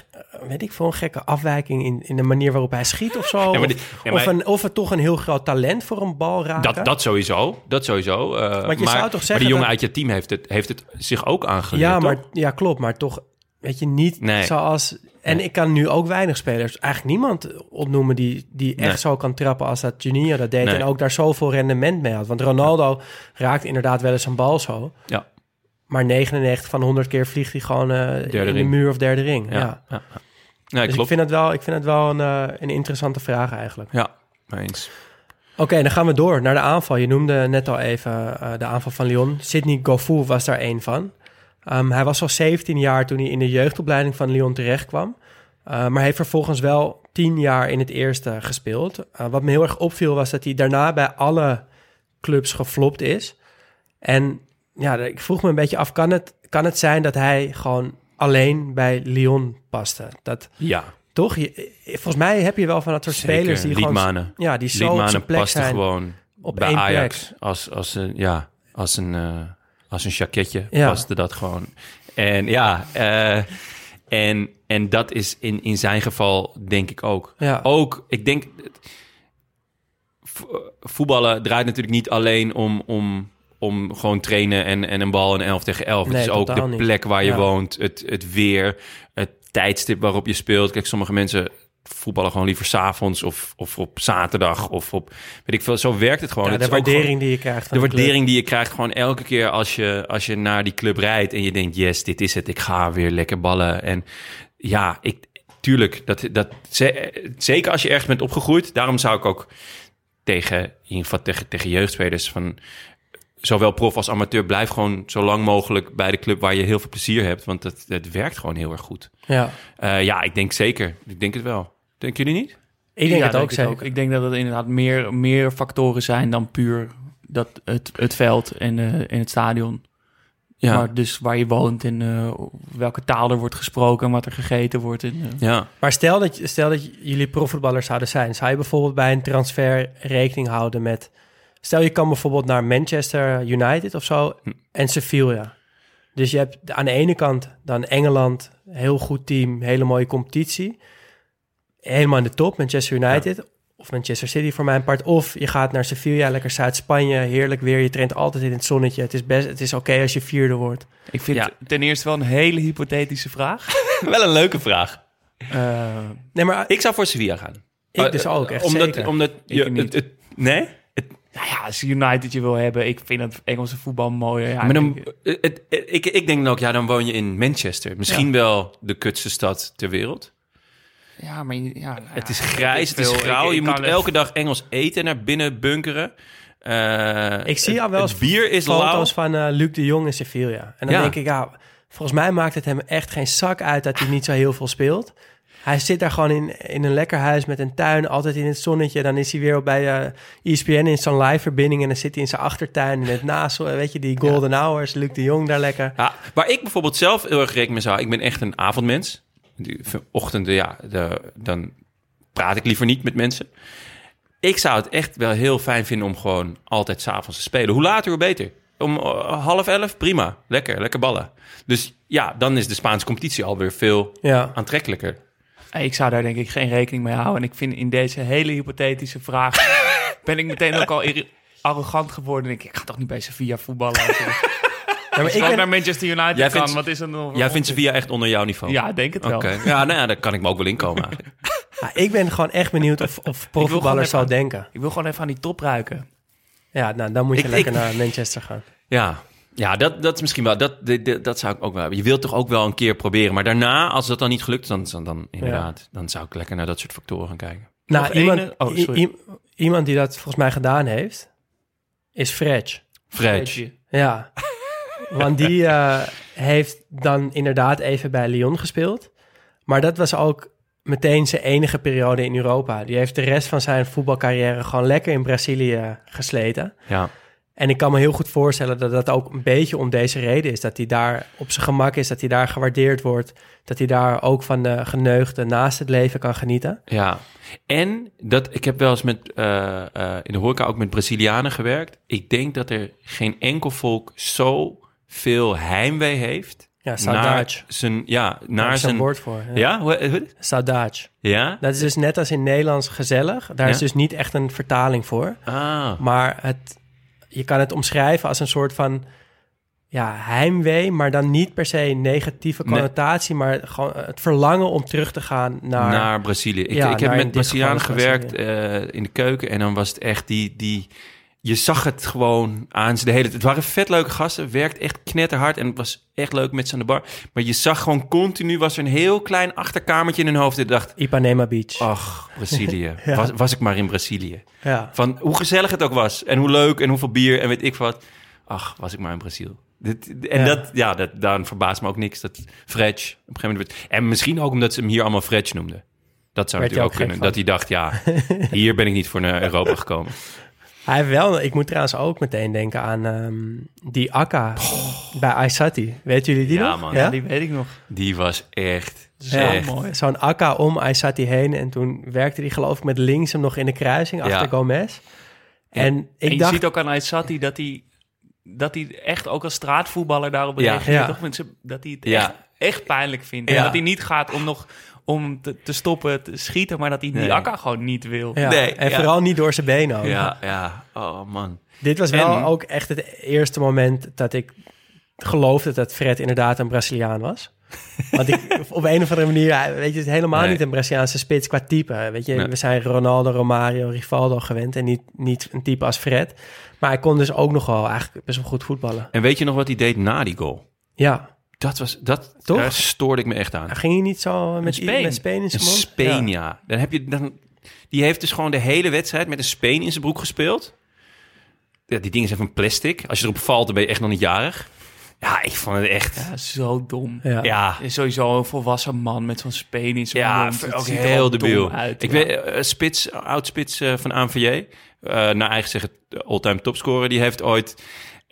E: weet ik veel, een gekke afwijking in, in de manier waarop hij schiet of zo.
D: Ja, maar
E: of,
D: ja,
E: of,
D: maar-
E: een, of het toch een heel groot talent voor een bal raken.
D: Dat, dat sowieso, dat sowieso. eh,
E: Want je
D: maar,
E: zou toch
D: maar
E: zeggen
D: die jongen
E: dat-
D: uit je team heeft het, heeft het zich ook aangeleerd,
E: Ja, maar,
D: toch?
E: ja, klopt. Maar toch, weet je, niet
D: Nee.
E: zoals... En ik kan nu ook weinig spelers, eigenlijk niemand opnoemen die, die echt
D: Nee.
E: zo kan trappen als dat Juninho dat deed. En ook daar zoveel rendement mee had. Want Ronaldo raakt inderdaad wel eens een bal zo.
D: Ja.
E: Maar 99 van 100 keer vliegt hij gewoon eh, in de muur of derde ring. Ja.
D: Ja, ja. Ja.
E: Dus ik vind het wel, ik vind het wel een, eh, een interessante vraag eigenlijk.
D: Ja, eens.
E: Oké, dan gaan we door naar de aanval. Je noemde net al even eh, de aanval van Lyon. Sidney Goffou was daar één van. Ehm, hij was al 17 jaar toen hij in de jeugdopleiding van Lyon terechtkwam. Uh, maar heeft vervolgens wel 10 jaar in het eerste gespeeld. Uh, wat me heel erg opviel was dat hij daarna bij alle clubs geflopt is. En ja, ik vroeg me een beetje af, kan het, kan het zijn dat hij gewoon alleen bij Lyon paste? Dat,
D: Ja,
E: toch? Je, volgens mij heb je wel van dat soort
D: zeker.
E: spelers die gewoon...
D: Liedmanen.
E: Ja, die zo op
D: Liedmanen
E: zijn plek
D: paste
E: zijn.
D: gewoon
E: op
D: bij
E: één
D: Ajax
E: plek.
D: als, als, een, ja, als, een, eh, als een jacketje
E: Ja.
D: paste dat gewoon. En ja, eh, en, en dat is in, in zijn geval denk ik ook.
E: Ja.
D: Ook, ik denk, vo- voetballen draait natuurlijk niet alleen om, om, om gewoon trainen en, en een bal en 11 tegen 11.
E: Nee,
D: het is ook de
E: niet.
D: plek waar je
E: Ja.
D: woont, het, het weer, het tijdstip waarop je speelt. Kijk, sommige mensen voetballen gewoon liever s'avonds of, of op zaterdag of op, weet ik veel. Zo werkt het gewoon.
E: Ja, de waardering die je krijgt.
D: de
E: de
D: waardering die je krijgt gewoon elke keer als je, als je naar die club rijdt en je denkt, yes, dit is het, ik ga weer lekker ballen. En ja, ik, tuurlijk, dat, dat, ze- zeker als je ergens bent opgegroeid, daarom zou ik ook tegen, in ieder geval tegen, tegen jeugdspelers van zowel prof als amateur, blijf gewoon zo lang mogelijk bij de club waar je heel veel plezier hebt, want het, het werkt gewoon heel erg goed.
E: Ja,
D: Eh, ja, ik denk zeker. Ik denk het wel. Denken jullie niet?
E: ik denk
A: Ja,
E: het ook zeker.
A: Ik denk dat het inderdaad meer, meer factoren zijn dan puur dat het, het veld en, eh en het stadion.
D: Ja.
A: Maar dus waar je woont en eh, welke taal er wordt gesproken en wat er gegeten wordt. En,
D: ja.
E: Maar stel dat, stel dat jullie profvoetballers zouden zijn. Zou je bijvoorbeeld bij een transfer rekening houden met... Stel je kan bijvoorbeeld naar Manchester United of zo
D: Hm.
E: en Sevilla. Dus je hebt aan de ene kant dan Engeland, heel goed team, hele mooie competitie. Helemaal in de top, Manchester United. Of Manchester City voor mijn part. Of je gaat naar Sevilla, lekker Zuid-Spanje, heerlijk weer. Je traint altijd in het zonnetje. Het is, best, het is oké als je vierde wordt.
A: ik vind
D: Ja.
A: het ten eerste wel een hele hypothetische vraag.
D: Wel een leuke vraag.
A: Eh,
E: Nee, maar
D: Ik zou voor Sevilla gaan.
E: ik dus ook, echt
D: omdat,
E: zeker.
D: Omdat
A: Ik
D: je,
A: niet.
D: het, het- nee?
A: Nou ja, als je United je wil hebben, ik vind het Engelse voetbal mooier. Ja,
D: maar dan,
A: ik-
D: het, het- ik, ik denk dan ook, ja, dan woon je in Manchester. Misschien wel de kutste stad ter wereld.
A: ja, maar ja, nou
D: Het is grijs, het is grauw. je moet elke dag Engels eten en naar binnen bunkeren. Eh,
E: Ik zie al wel eens
D: bier is lauw.
E: foto's van eh, Luc de Jong in Sevilla. En dan
D: Ja.
E: denk ik, ja, volgens mij maakt het hem echt geen zak uit dat hij niet zo heel veel speelt. Hij zit daar gewoon in, in een lekker huis met een tuin, altijd in het zonnetje. Dan is hij weer bij eh ESPN in zo'n live verbinding en dan zit hij in zijn achtertuin in het naast, weet je, die golden hours. Luc de Jong daar lekker.
D: Ja, waar ik bijvoorbeeld zelf heel erg rekening mee zou... Ik ben echt een avondmens. Die ochtenden, ja, de, dan praat ik liever niet met mensen. Ik zou het echt wel heel fijn vinden om gewoon altijd s'avonds te spelen. Hoe later, hoe beter. Om eh, half elf, prima. Lekker, lekker ballen. Dus ja, dan is de Spaanse competitie alweer veel
E: Ja,
D: aantrekkelijker.
A: Ik zou daar denk ik geen rekening mee houden. En ik vind in deze hele hypothetische vraag... ben ik meteen ook al arrogant geworden. En ik, ik ga toch niet bij Sevilla voetballen.
E: Ja,
A: ik
E: maar ik ben,
A: naar Manchester United
D: Jij
A: kan,
D: vindt-
A: wat is er nog?
D: Jij vindt Sevilla echt onder jouw niveau?
A: Ja, ik denk het wel.
D: Oké. Ja, nou ja, daar kan ik me ook wel inkomen eigenlijk.
E: ja, ik ben gewoon echt benieuwd of, of profvoetballers
A: gewoon
E: zo denken.
A: Ik wil gewoon even aan die top ruiken.
E: Ja, nou, dan moet je
D: Ik-
E: lekker
D: ik-
E: naar Manchester gaan.
D: Ja, ja dat, dat is misschien wel. Dat, dit- dat zou ik ook wel hebben. Je wilt toch ook wel een keer proberen. Maar daarna, als dat dan niet gelukt is, dan, dan, dan inderdaad, dan zou ik lekker naar dat soort factoren gaan kijken.
E: Nou,
A: Nog
E: iemand,
A: ene- oh, sorry.
E: iemand die dat volgens mij gedaan heeft, is Fred.
D: Fred.
E: Ja, want die eh, heeft dan inderdaad even bij Lyon gespeeld. Maar dat was ook meteen zijn enige periode in Europa. Die heeft de rest van zijn voetbalcarrière gewoon lekker in Brazilië gesleten.
D: Ja.
E: En ik kan me heel goed voorstellen dat dat ook een beetje om deze reden is. Dat hij daar op zijn gemak is, dat hij daar gewaardeerd wordt. Dat hij daar ook van de geneugde naast het leven kan genieten.
D: Ja. En dat, ik heb wel eens met, eh, eh, in de horeca ook met Brazilianen gewerkt. Ik denk dat er geen enkel volk zo veel heimwee heeft.
E: Ja, saudade.
D: zijn, ja, naar zijn...
E: woord voor. Ja.
D: Ja?
E: Saudade.
D: Ja?
E: Dat is dus net als in Nederlands gezellig. Daar
D: Ja?
E: is dus niet echt een vertaling voor.
D: Ah.
E: Maar het, je kan het omschrijven als een soort van... ja, heimwee, maar dan niet per se negatieve
D: Nee.
E: connotatie, maar gewoon het verlangen om terug te gaan naar...
D: naar Brazilië. Ik,
E: Ja,
D: ik heb met Brazilianen gewerkt eh, in de keuken en dan was het echt die, die... Je zag het gewoon aan ze de hele Het waren vet leuke gasten, werkt echt knetterhard en het was echt leuk met ze aan de bar. Maar je zag gewoon continu, was er een heel klein achterkamertje in hun hoofd. Ik dacht,
E: Ipanema Beach.
D: ach, Brazilië.
E: Ja.
D: was, was ik maar in Brazilië.
E: Ja.
D: Van hoe gezellig het ook was en hoe leuk en hoeveel bier en weet ik wat. Ach, was ik maar in Brazil. Dit, en
E: Ja.
D: dat, ja, dat, dan verbaast me ook niks dat Fredge op een gegeven moment... werd- En misschien ook omdat ze hem hier allemaal Fredge noemden. Dat zou
E: Werd
D: natuurlijk ook kunnen. Dat hij dacht, ja, hier ben ik niet voor naar Europa gekomen.
E: Hij heeft wel, ik moet trouwens ook meteen denken aan ehm, die Akka bij Aysati. Weten jullie die
D: Ja,
E: nog?
D: man.
A: Ja, die weet ik nog.
D: Die was echt,
A: Zo
D: echt...
A: mooi.
E: Zo'n Akka om Aysati heen. En toen werkte hij geloof ik met links hem nog in de kruising achter
D: Ja.
E: Gomez. En ik
A: en je
E: dacht,
A: ziet ook aan Aysati dat hij, dat hij echt ook als straatvoetballer daarop
D: Ja.
A: reageert.
E: Ja.
A: Toch? Mensen, dat hij het
D: Ja.
A: echt, echt pijnlijk vindt.
D: Ja.
A: En dat hij niet gaat om nog om te, te stoppen te schieten, maar dat hij die
D: Nee.
A: akka gewoon niet wil.
E: ja,
D: Nee,
E: en
D: ja.
E: vooral niet door zijn benen ook.
D: Ja, ja. Oh, man.
E: Dit was wel
D: En-
E: ook echt het eerste moment dat ik geloofde dat Fred inderdaad een Braziliaan was. Want ik, op een of andere manier, weet je, het is helemaal
D: Nee.
E: niet een Braziliaanse spits qua type. Weet je,
D: Nee.
E: we zijn Ronaldo, Romario, Rivaldo gewend en niet, niet een type als Fred. Maar hij kon dus ook nog wel eigenlijk best wel goed voetballen.
D: En weet je nog wat hij deed na die goal?
E: Ja,
D: Dat was, dat,
E: Toch?
D: daar stoorde ik me echt aan.
E: ging hij niet zo met
A: Speen.
E: met Speen in
D: Een
E: zijn mond?
D: speen,
E: Ja.
D: ja. Dan heb je dan, die heeft dus gewoon de hele wedstrijd met een speen in zijn broek gespeeld. Ja, die dingen zijn van plastic. Als je erop valt, dan ben je echt nog niet jarig. Ja, ik vond het echt.
A: Ja, zo dom.
E: Ja.
D: Ja,
A: En sowieso een volwassen man met zo'n speen in zijn
D: ja,
A: mond. Het
D: ook
A: ziet
D: heel debiel.
A: dom uit.
D: Ik weet, eh, spits, oud spits eh, van ANVJ, eh naar eigen zeggen all-time topscorer, die heeft ooit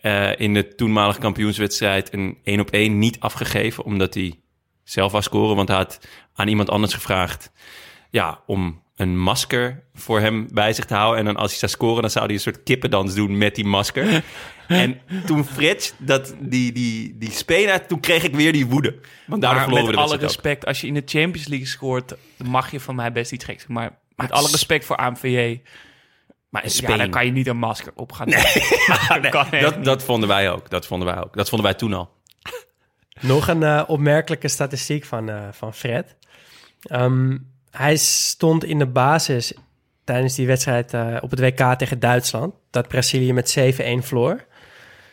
D: eh, in de toenmalige kampioenswedstrijd een 1 op 1 niet afgegeven, omdat hij zelf wou scoren, want hij had aan iemand anders gevraagd, ja, om een masker voor hem bij zich te houden. En dan als hij zou scoren, dan zou hij een soort kippendans doen met die masker. en toen Frits dat die, die, die had, toen kreeg ik weer die woede. Want
A: maar
D: verloren
A: met
D: we
A: alle
D: ook.
A: respect, als je in de Champions League scoort, mag je van mij best iets geks. Maar met alle respect voor AMVJ,
D: Maar een
A: ja,
D: speen...
A: dan kan je niet een masker op gaan doen. dat
D: dat, vonden wij ook. Dat vonden wij ook. Dat vonden wij toen al.
E: Nog een eh, opmerkelijke statistiek van, eh, van Fred. Ehm, hij stond in de basis tijdens die wedstrijd eh, op het WK tegen Duitsland. Dat Brazilië met 7-1 verloor.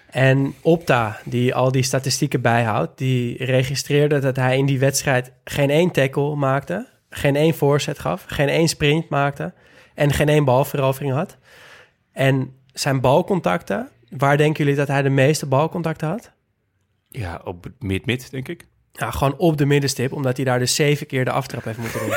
E: En Opta, die al die statistieken bijhoudt, die registreerde dat hij in die wedstrijd geen één tackle maakte, geen één voorzet gaf, geen één sprint maakte en geen één balverovering had. En zijn balcontacten, waar denken jullie dat hij de meeste balcontacten had?
D: Ja, op mid-mid, denk ik.
E: Ja, gewoon op de middenstip, omdat hij daar dus zeven keer de aftrap heeft moeten doen.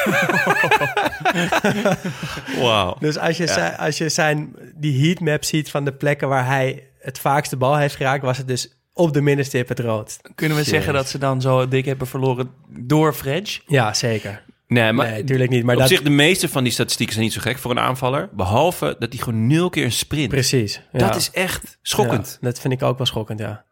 D: Wauw.
E: dus als je,
D: Ja.
E: zijn, als je zijn, die heatmap ziet van de plekken waar hij het vaakst de bal heeft geraakt, was het dus op de middenstip het rood.
A: Kunnen we zeggen dat ze dan zo dik hebben verloren door Fredge?
E: Ja, zeker.
D: Nee, maar
E: nee, natuurlijk niet. Maar
D: op
E: dat,
D: zich, de meeste van die statistieken zijn niet zo gek voor een aanvaller. Behalve dat hij gewoon nul keer een sprint.
E: precies. Ja.
D: Dat is echt schokkend.
E: Ja, dat vind ik ook wel schokkend, ja.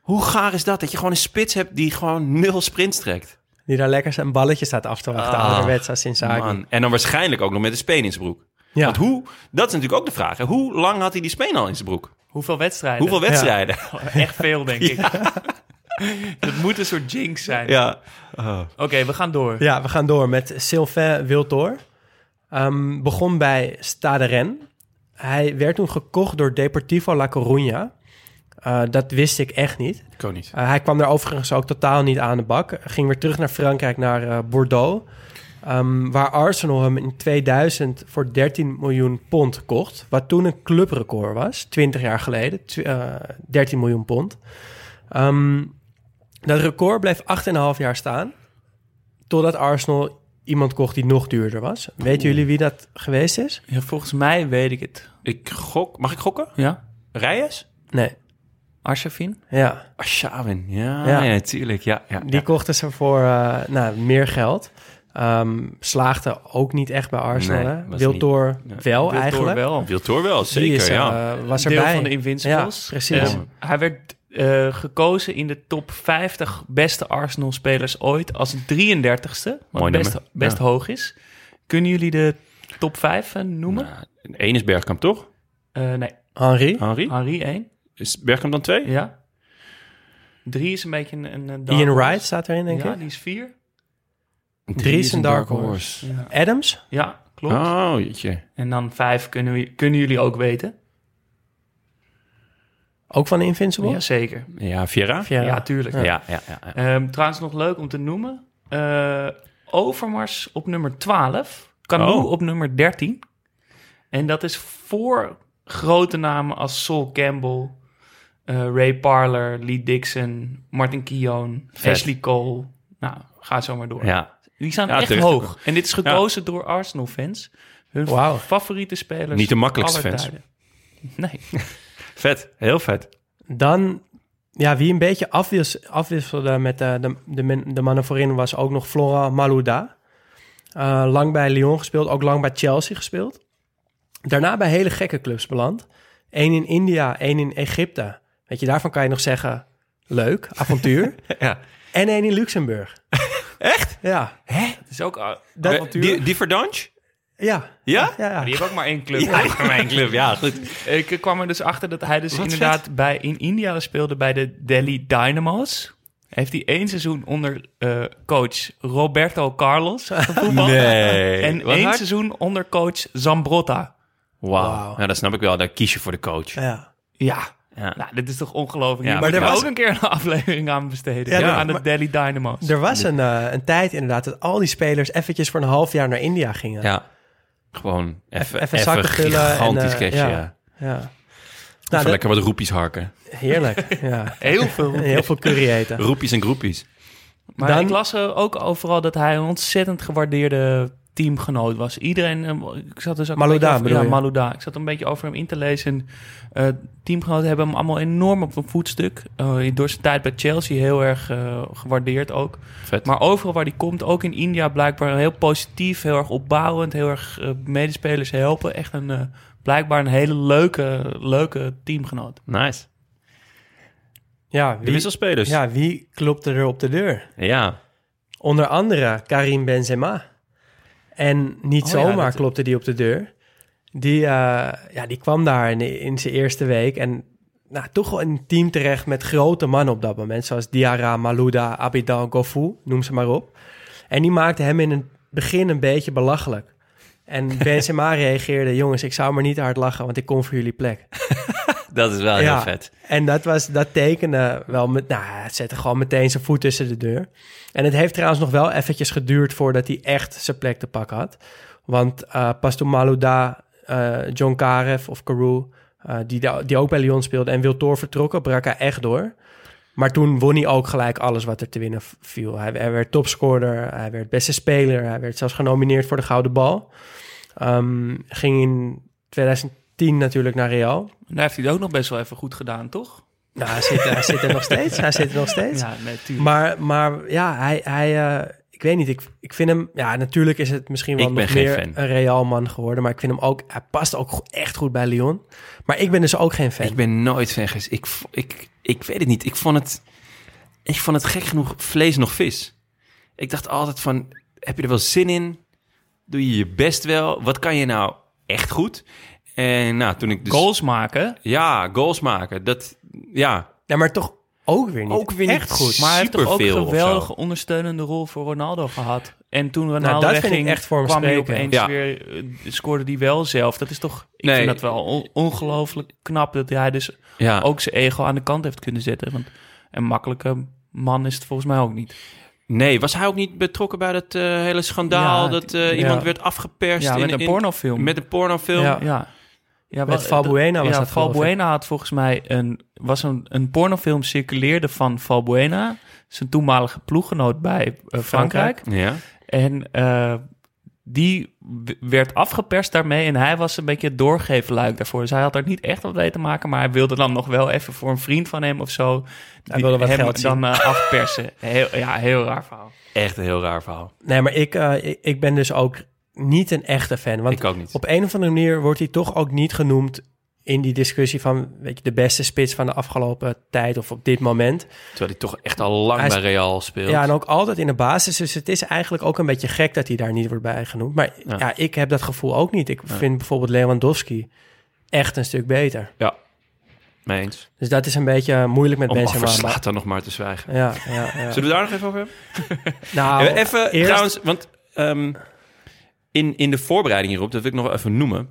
D: Hoe gaar is dat? Dat je gewoon een spits hebt die gewoon nul sprints trekt.
E: Die daar lekker zijn balletje staat af te wachten,
D: Ah,
E: ouderwets Inzaghi.
D: Man. En dan waarschijnlijk ook nog met een speen in zijn broek.
E: Ja.
D: Want hoe, dat is natuurlijk ook de vraag. Hè? Hoe lang had hij die speen al in zijn broek?
A: Hoeveel wedstrijden?
D: Hoeveel wedstrijden?
A: Echt veel, denk ik. Dat moet een soort jinx zijn.
D: Ja. Oh.
A: Oké, we gaan door.
E: Ja, we gaan door met Sylvain Wiltor. Ehm, begon bij Stade Rennes. Hij werd toen gekocht door Deportivo La Coruña. Eh, dat wist ik echt niet.
D: Ik ook niet.
E: Eh, hij kwam daar overigens ook totaal niet aan de bak. Ging weer terug naar Frankrijk, naar eh, Bordeaux. Ehm, waar Arsenal hem in 2000 voor 13 miljoen pond kocht. Wat toen een clubrecord was, 20 jaar geleden. Tw- eh, 13 miljoen pond. Ehm, dat record bleef 8,5 jaar staan. Totdat Arsenal iemand kocht die nog duurder was. Weten jullie wie dat geweest is?
A: Ja, volgens mij weet ik het.
D: Ik gok. Mag ik gokken?
A: Ja?
D: Reyes?
E: Nee.
A: Arshavin?
E: Ja,
D: Arshavin. Ja,
E: Ja.
D: natuurlijk. Ja, ja,
E: die
D: ja.
E: kochten ze voor eh, nou, meer geld. Ehm, slaagde ook niet echt bij Arsenal.
D: Nee,
E: Wiltor wel
A: Wiltor
E: eigenlijk.
A: wel.
D: Wiltor wel,
E: Die
D: zeker.
E: is,
D: ja.
E: eh, was
A: Deel
E: erbij.
A: van de Invincibles.
E: Ja, precies.
A: Hij werd eh, gekozen in de top 50 beste Arsenal-spelers ooit als 33ste. Wat
D: Mooi
A: best, best
D: Ja.
A: hoog is. Kunnen jullie de top 5 eh, noemen?
D: Nou, Eén is Bergkamp, toch?
A: Eh, nee,
E: Henri.
D: Henri?
A: Henri 1.
D: Is Bergkamp dan twee?
A: Ja. Drie is een beetje een... een
E: Ian
A: horse.
E: Wright staat erin, denk
A: ja,
E: ik.
A: die is vier.
E: Drie is een dark horse.
A: Ja,
E: Adams?
A: ja klopt.
D: Oh, jeetje.
A: En dan vijf kunnen, we, kunnen jullie ook weten.
E: Ook van Invincible?
A: Jazeker.
D: Ja, Viera?
E: Ja.
A: Ja, tuurlijk.
D: Ja, ja, ja. ja.
A: Ehm, trouwens nog leuk om te noemen. Eh, Overmars op nummer 12. Canoe
D: Oh.
A: op nummer 13. En dat is voor grote namen als Sol Campbell, eh, Ray Parler, Lee Dixon, Martin Keown,
D: Vet.
A: Ashley Cole. Nou, ga zo maar door.
D: ja.
A: Die staan
D: Ja,
A: echt hoog. En dit is gekozen door Arsenal-fans. Hun favoriete spelers.
D: Niet de makkelijkste fans.
A: tijden. Nee.
D: Vet. Heel vet.
E: Dan, ja, wie een beetje afwis, afwisselde met de, de, de, de mannen voorin was ook nog Flora Malouda. Eh, lang bij Lyon gespeeld, ook lang bij Chelsea gespeeld. Daarna bij hele gekke clubs beland. Eén in India, één in Egypte. Weet je, daarvan kan je nog zeggen, leuk, avontuur.
D: Ja.
E: en één in Luxemburg.
D: Echt?
E: Ja,
A: Het is ook uh,
E: Dat-
A: avontuur.
D: Die, die Verdange?
E: Ja.
D: Ja?
E: Ja, ja.
A: Die hebben ook maar één club.
D: Ja, mijn club. Ja, goed.
A: Ik kwam er dus achter dat hij dus
D: Wat
A: inderdaad bij, in India speelde bij de Delhi Dynamo's. Heeft hij één seizoen onder eh, coach Roberto Carlos gevoetbald.
D: Nee.
A: En
D: Wat
A: één
D: hard?
A: seizoen onder coach Zambrotta.
D: Wauw.
E: Wauw.
D: Nou, dat snap ik wel. Daar kies je voor de coach.
E: ja.
A: Ja,
D: Ja.
A: nou, dit is toch ongelooflijk.
D: Ja,
A: Ja,
D: maar
A: maar
E: er was-
A: ook een keer een aflevering aan besteden.
E: Ja,
A: Ja, aan de
E: maar-
A: Delhi Dynamo's.
E: Er was een, eh, een tijd inderdaad dat al die spelers eventjes voor een half jaar naar India gingen.
D: Ja. Gewoon even,
E: zakken vullen en,
D: gigantisch
E: eh,
D: cash,
E: ja.
D: ja.
E: Nou, dat-
D: lekker wat roepies harken.
E: heerlijk. Ja.
A: Heel veel.
E: Heel veel curry eten.
D: Roepies en groepies.
A: Maar
E: Dan-
A: ik las ook overal dat hij een ontzettend gewaardeerde teamgenoot was. Iedereen, eh, ik zat dus ook
E: Malouda,
A: een beetje over,
E: bedoel
A: ja? Malouda. Ik zat een beetje over hem in te lezen. En, eh, teamgenoten hebben hem allemaal enorm op een voetstuk. Eh, door zijn tijd bij Chelsea heel erg gewaardeerd ook.
D: Vet.
A: Maar overal waar hij komt, ook in India blijkbaar heel positief, heel erg opbouwend, heel erg medespelers helpen. Echt een eh, blijkbaar een hele leuke, leuke teamgenoot.
D: Nice.
E: Ja,
D: De
E: wie,
D: wisselspelers. Ja.
E: ja, wie klopte er op de deur?
D: ja.
E: Onder andere Karim Benzema. En niet
A: Oh ja,
E: zomaar
A: dat-
E: klopte die op de deur. Die, eh, ja, die kwam daar in, in zijn eerste week. En nou, toch wel een team terecht met grote mannen op dat moment. Zoals Diarra, Malouda, Abidan, Gofu, noem ze maar op. En die maakte hem in het begin een beetje belachelijk. En Benzema reageerde... jongens, ik zou maar niet hard lachen... want ik kom voor jullie plek.
D: Dat is wel
E: Ja.
D: heel vet.
E: En dat, was, dat tekende wel met, nou, het zette gewoon meteen zijn voet tussen de deur. En het heeft trouwens nog wel eventjes geduurd voordat hij echt zijn plek te pakken had. Want eh, pas toen Malouda, eh, John Karev of Carew, eh, die, die ook bij Lyon speelde en Wiltor vertrokken, brak hij echt door. Maar toen won hij ook gelijk alles wat er te winnen viel. Hij, hij werd topscorer, hij werd beste speler, hij werd zelfs genomineerd voor de Gouden Bal. Ehm, ging in 2010 natuurlijk naar Real.
A: En daar heeft hij het ook nog best wel even goed gedaan, toch?
E: Nou, hij zit, hij zit er nog steeds. Hij zit er nog steeds.
A: Ja, natuurlijk.
E: Maar, maar ja, hij, hij eh, ik weet niet. Ik, ik vind hem, ja, natuurlijk is het misschien wel
D: Ik
E: nog meer
D: fan.
E: een Real man geworden. Maar ik vind hem ook, hij past ook echt goed bij Lyon. Maar ik ben dus ook geen fan.
D: Ik ben nooit fan geweest. Ik, ik, ik weet het niet. Ik vond het, ik vond het gek genoeg vlees nog vis. Ik dacht altijd van, heb je er wel zin in? Doe je je best wel? Wat kan je nou echt goed? En nou, toen ik dus...
A: Goals maken.
D: Ja, goals maken. Dat, ja,
E: Ja, maar toch ook weer niet.
D: Ook weer niet
E: echt goed.
A: Maar hij heeft toch ook een geweldige ondersteunende rol voor Ronaldo gehad. En toen Ronaldo
E: Nou, dat vind
A: wegging,
E: echt voor
A: kwam hij opeens
D: Ja.
A: weer, eh, scoorde hij wel zelf. Dat is toch, ik
D: Nee.
A: vind dat wel on- ongelooflijk knap dat hij dus
D: ja.
A: ook zijn ego aan de kant heeft kunnen zetten. Want een makkelijke man is het volgens mij ook niet.
D: Nee, was hij ook niet betrokken bij dat eh, hele schandaal...
A: Ja,
D: dat eh,
E: ja.
D: iemand werd afgeperst
A: Ja,
D: in,
A: met een
D: in-
A: pornofilm.
D: Met een pornofilm.
E: Ja.
A: ja. Ja,
E: Met Valbuena was
A: ja,
E: dat.
A: Valbuena had volgens mij een, was een, een pornofilm circuleerde van Valbuena, zijn toenmalige ploeggenoot bij eh, Frankrijk.
D: Ja.
A: En eh, die werd afgeperst daarmee en hij was een beetje het doorgeefluik daarvoor. Dus hij had er niet echt wat mee te maken, maar hij wilde dan nog wel even voor een vriend van hem of zo die
E: wilde wat
A: hem
E: geld zien.
A: dan eh, afpersen. Heel, ja, heel raar verhaal.
D: Echt een heel raar verhaal.
E: Nee, maar ik, eh, ik, ik ben dus ook niet een echte fan. Want
D: ik ook niet.
E: op een of andere manier wordt hij toch ook niet genoemd in die discussie van weet je, de beste spits van de afgelopen tijd of op dit moment.
D: Terwijl hij toch echt al lang
E: Hij
D: bij Real speelt.
E: Ja, en ook altijd in de basis. Dus het is eigenlijk ook een beetje gek dat hij daar niet wordt bij genoemd. Maar ja,
D: Ja.
E: ik heb dat gevoel ook niet. Ik vind bijvoorbeeld Lewandowski echt een stuk beter.
D: Mee eens.
E: Dus dat is een beetje moeilijk met
D: Om
E: Benzema. maar-
D: Zlatan nog maar te zwijgen.
E: Ja, ja, ja.
D: Zullen we daar nog even over hebben?
E: Nou,
D: even
E: eerst-
D: trouwens, want ehm, in, in de voorbereiding hierop, dat wil ik nog even noemen.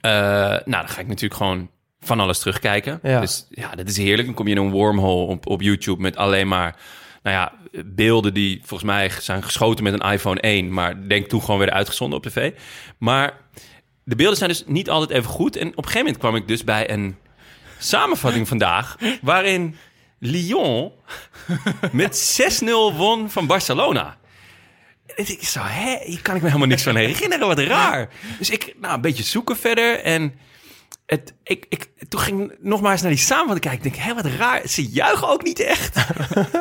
D: Eh, nou, dan ga ik natuurlijk gewoon van alles terugkijken.
E: Ja.
D: Dus ja, dat is heerlijk. Dan kom je in een wormhole op, op YouTube met alleen maar... Nou ja, beelden die volgens mij zijn geschoten met een iPhone 1... maar denk toen gewoon weer uitgezonden op tv. Maar de beelden zijn dus niet altijd even goed. En op een gegeven moment kwam ik dus bij een samenvatting vandaag... waarin Lyon met 6-0 won van Barcelona. En ik zo, hè, hier kan ik me helemaal niks van herinneren, wat raar. Dus ik, nou, een beetje zoeken verder en... Het, ik, ik, toen ging ik nog maar eens naar die samenvatting kijken. Ik denk, hé, wat raar. Ze juichen ook niet echt.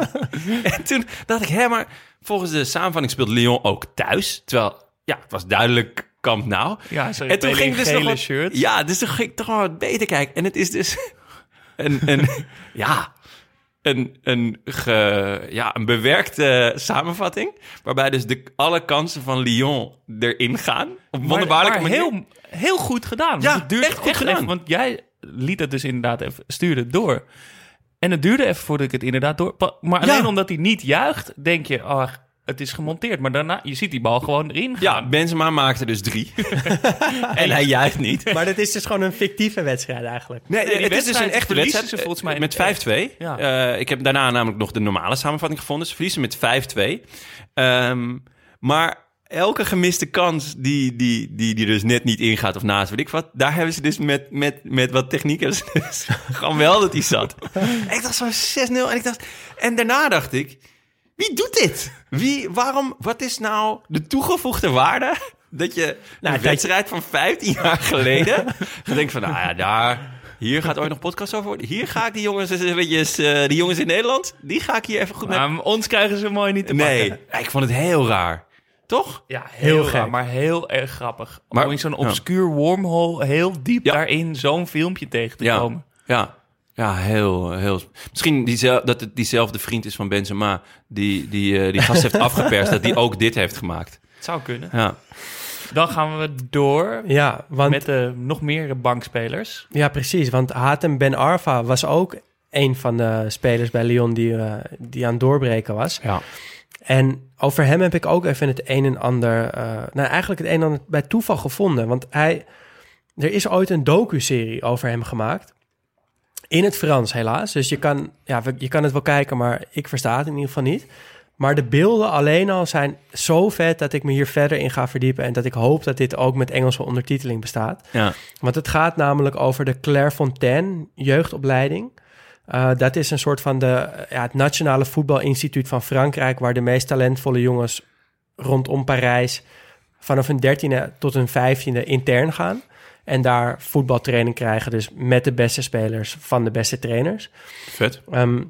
D: en toen dacht ik, hé, maar volgens de samenvatting speelt Lyon ook thuis. Terwijl, ja, het was duidelijk Camp Nou.
A: Ja,
D: en toen ging ik dus nog wat,
A: shirts.
D: Ja, dus toen ging ik toch wel wat beter kijken. En het is dus een, een ja, een, een, ge, ja, een bewerkte samenvatting. Waarbij dus de, alle kansen van Lyon erin gaan. Op
A: Maar,
D: wonderbaarlijke
A: maar
D: manier.
A: heel, heel goed gedaan.
D: Ja,
A: het duurt
D: echt goed gedaan.
A: even, want jij liet het dus inderdaad even, stuurde het door. En het duurde even voordat ik het inderdaad door... Maar alleen
D: Ja.
A: omdat hij niet juicht, denk je, oh, het is gemonteerd. Maar daarna, je ziet die bal gewoon erin gaan.
D: Ja, Benzema maakte dus drie. en hij juicht niet.
E: Maar dat is dus gewoon een fictieve wedstrijd eigenlijk.
D: Nee,
A: die
D: het is dus een echte wedstrijd.
A: ze volgens mij
D: met
A: in
D: 5-2.
A: Ja.
D: Eh, ik heb daarna namelijk nog de normale samenvatting gevonden. Ze verliezen met 5-2. Ehm, maar elke gemiste kans die, die, die, die dus net niet ingaat of naast, weet ik wat, daar hebben ze dus met, met, met wat techniek hebben ze dus gewoon wel dat die zat. ik dacht zo 6-0 en ik dacht... En daarna dacht ik, wie doet dit? Wie, waarom, wat is nou de toegevoegde waarde dat je
E: Nou,
D: een wedstrijd van 15 jaar geleden denkt van, nou ja, daar, hier gaat ooit nog podcast over worden. Hier ga ik die jongens, eventjes, eh, die jongens in Nederland, die ga ik hier even goed met...
A: Maar ons krijgen ze mooi niet te
D: nee,
A: pakken.
D: ja, ik vond het heel raar. Toch?
A: Ja, heel,
E: Heel
A: raar, maar heel erg grappig.
D: Maar-
A: Om in zo'n obscuur wormhole heel diep
D: Ja.
A: daarin zo'n filmpje tegen te
D: Ja.
A: komen.
D: Ja. Ja, heel, heel... Misschien diezel, dat het diezelfde vriend is van Benzema... die die, eh, die gast heeft afgeperst... dat die ook dit heeft gemaakt.
A: Het zou kunnen.
D: Ja.
A: Dan gaan we door
E: Ja, want,
A: met de nog meer bankspelers.
E: ja, precies. Want Hatem Ben Arfa was ook een van de spelers bij Lyon die, eh, die aan het doorbreken was.
D: Ja.
E: En over hem heb ik ook even het een en ander, eh, nou eigenlijk het een en ander bij toeval gevonden. Want hij, er is ooit een docu-serie over hem gemaakt. In het Frans helaas. Dus je kan, ja, je kan het wel kijken, maar ik versta het in ieder geval niet. Maar de beelden alleen al zijn zo vet dat ik me hier verder in ga verdiepen. En dat ik hoop dat dit ook met Engelse ondertiteling bestaat.
D: Ja.
E: Want het gaat namelijk over de Clairefontaine jeugdopleiding. Eh, dat is een soort van de, ja, het Nationale Voetbalinstituut van Frankrijk... waar de meest talentvolle jongens rondom Parijs... vanaf hun dertiende tot hun vijftiende intern gaan. En daar voetbaltraining krijgen. Dus met de beste spelers van de beste trainers.
D: Vet.
E: Ehm,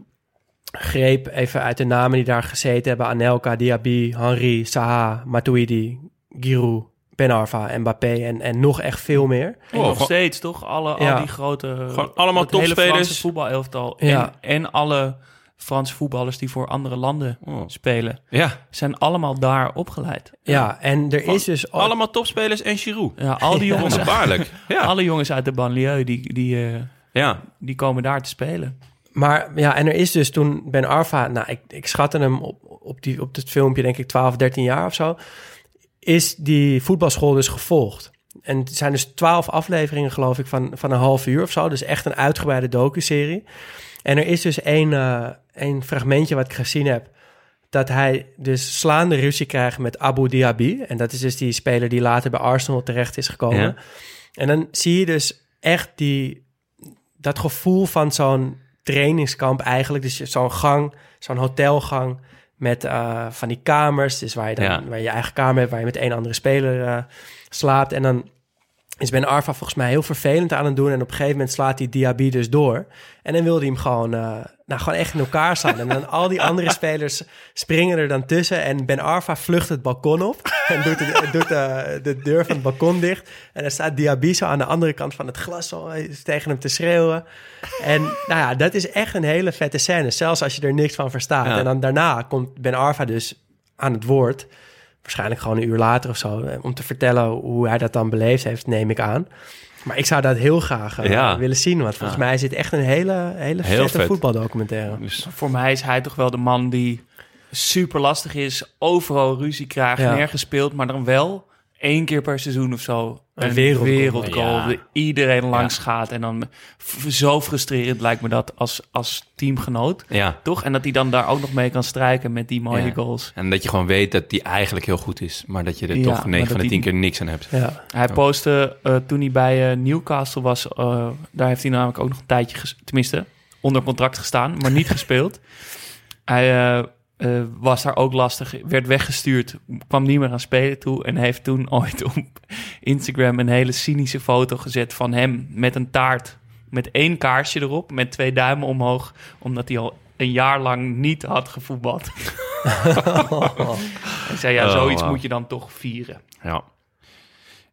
E: greep even uit de namen die daar gezeten hebben. Anelka, Diaby, Henri, Saha, Matuidi, Giroud, Ben Arfa, Mbappé en, en nog echt veel meer.
A: En
D: Oh,
A: nog
D: gewoon-
A: steeds, toch? Alle,
E: Ja.
A: al die grote...
D: Gewoon allemaal
A: het hele
D: topspelers.
A: Franse voetbalelftal.
E: Ja.
A: En, en alle Franse voetballers die voor andere landen
D: Oh.
A: spelen...
D: Ja.
A: zijn allemaal daar opgeleid.
E: Ja, en er is dus.
D: Allemaal topspelers en Giroud.
A: Ja, al die jongens,
D: Wonderbaarlijk. Ja.
A: alle jongens uit de banlieue, die, die, eh,
D: ja.
A: die komen daar te spelen.
E: Maar ja, en er is dus toen Ben Arfa, nou, ik, ik schatte hem op, op, die, op dit filmpje, denk ik 12, 13 jaar of zo, is die voetbalschool dus gevolgd. En het zijn dus 12 afleveringen, geloof ik, van, van een half uur of zo. Dus echt een uitgebreide docu-serie. En er is dus één, eh, één fragmentje wat ik gezien heb. Dat hij dus slaande ruzie krijgt met Abu Diaby. En dat is dus die speler die later bij Arsenal terecht is gekomen.
D: Ja.
E: En dan zie je dus echt die, dat gevoel van zo'n trainingskamp eigenlijk. Dus zo'n gang, zo'n hotelgang met eh, van die kamers. Dus waar je, dan,
D: Ja.
E: waar je je eigen kamer hebt, waar je met één andere speler eh, slaapt. En dan is Ben Arfa volgens mij heel vervelend aan het doen. En op een gegeven moment slaat die Diaby dus door. En dan wil hij hem gewoon, eh, nou, gewoon echt in elkaar slaan. En dan al die andere spelers springen er dan tussen. En Ben Arfa vlucht het balkon op. En doet, de, doet de, de deur van het balkon dicht. En dan staat Diaby zo aan de andere kant van het glas zo, eh, tegen hem te schreeuwen. En nou ja, dat is echt een hele vette scène. Zelfs als je er niks van verstaat.
D: Ja.
E: En dan daarna komt Ben Arfa dus aan het woord. Waarschijnlijk gewoon een uur later of zo, eh, om te vertellen hoe hij dat dan beleefd heeft, neem ik aan. Maar ik zou dat heel graag eh,
D: Ja.
E: willen zien, want volgens
D: Ja.
E: mij is dit echt een hele, hele
D: Heel
E: vette
D: vet.
E: voetbaldocumentaire.
D: Dus,
A: Voor mij is hij toch wel de man die super lastig is, overal ruzie krijgt,
E: Ja.
A: nergens speelt, maar dan wel één keer per seizoen of zo
E: Een
A: een
E: wereldgoal.
A: wereldgoal.
D: Ja.
A: waar Iedereen langs gaat en dan zo frustrerend lijkt me dat als, als teamgenoot.
D: ja.
A: Toch? En dat hij dan daar ook nog mee kan strijken met die mooie goals.
D: En dat je gewoon weet dat die eigenlijk heel goed is. Maar dat je er toch
A: maar
D: 9 van de 10
A: die-
D: keer niks aan hebt.
E: Ja.
A: Hij postte eh, toen hij bij eh, Newcastle was, eh, daar heeft hij namelijk ook nog een tijdje, tenminste, onder contract gestaan, maar niet gespeeld. Hij eh, eh, was daar ook lastig, werd weggestuurd, kwam niet meer aan spelen toe en heeft toen ooit op Instagram een hele cynische foto gezet van hem met een taart, met één kaarsje erop, met twee duimen omhoog, omdat hij al een jaar lang niet had gevoetbald. Hij zei, ja,
D: Oh,
A: zoiets moet je dan toch vieren.
D: Ja.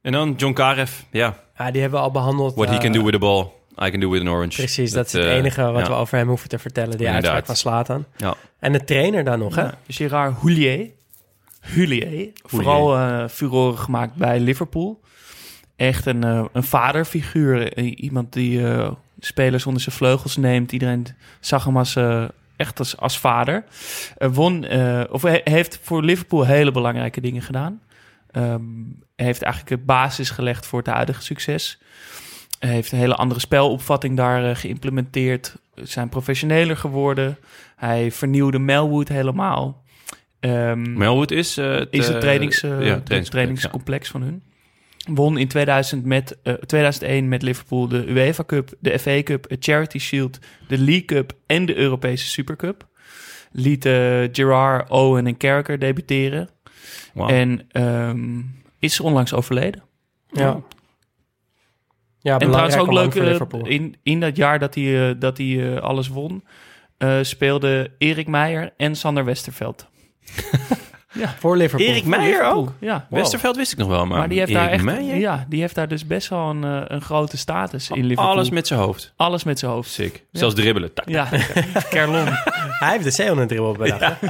D: En dan John Karev. Ja,
E: Ja, die hebben we al behandeld.
D: what he
E: eh,
D: can do with the ball, I can do with an orange.
E: Precies, dat, is het
D: eh,
E: enige wat
D: ja.
E: we over hem hoeven te vertellen. Die
D: Inderdaad.
E: uitspraak van Slatan.
D: Ja.
E: En de trainer dan nog, hè?
A: Ja, Gérard Houllier. Houllier. Vooral eh furoren gemaakt bij Liverpool. Echt een, eh, een vaderfiguur. Iemand die eh, spelers onder zijn vleugels neemt. Iedereen zag hem als, echt als, als vader. Eh, won, eh, of he- heeft voor Liverpool hele belangrijke dingen gedaan. Ehm, heeft eigenlijk de basis gelegd voor het huidige succes. Heeft een hele andere spelopvatting daar eh, geïmplementeerd. Zijn professioneler geworden. Hij vernieuwde Melwood helemaal. Ehm,
D: Melwood is... eh,
A: is het
D: eh,
A: trainings,
D: ja,
A: het
D: trainingscomplex,
A: van hun. Won in 2000 met, eh, 2001 met Liverpool de UEFA Cup, de FA Cup, het Charity Shield, de League Cup en de Europese Supercup. Liet Gerard, Owen en Carragher debuteren. En ehm, is onlangs overleden.
E: Ja. Ja,
A: en trouwens ook leuk, eh,
E: Liverpool.
A: in, in dat jaar dat hij, eh, dat hij eh, alles won, eh speelde Erik Meijer en Sander Westerveld.
E: Voor Liverpool.
D: Erik Meijer ook?
A: Ja.
D: Westerveld wist ik nog wel, maar,
A: Maar die heeft, daar
D: Erik
A: echt,
D: Meijer?
A: ja, die heeft daar dus best wel een, een grote status in Liverpool.
D: Alles met zijn hoofd.
A: Alles met zijn hoofd.
D: Sick. Zelfs dribbelen. Tak,
A: Ja, Kerlon.
E: Hij heeft de Zeeland dribbel bedacht. hè?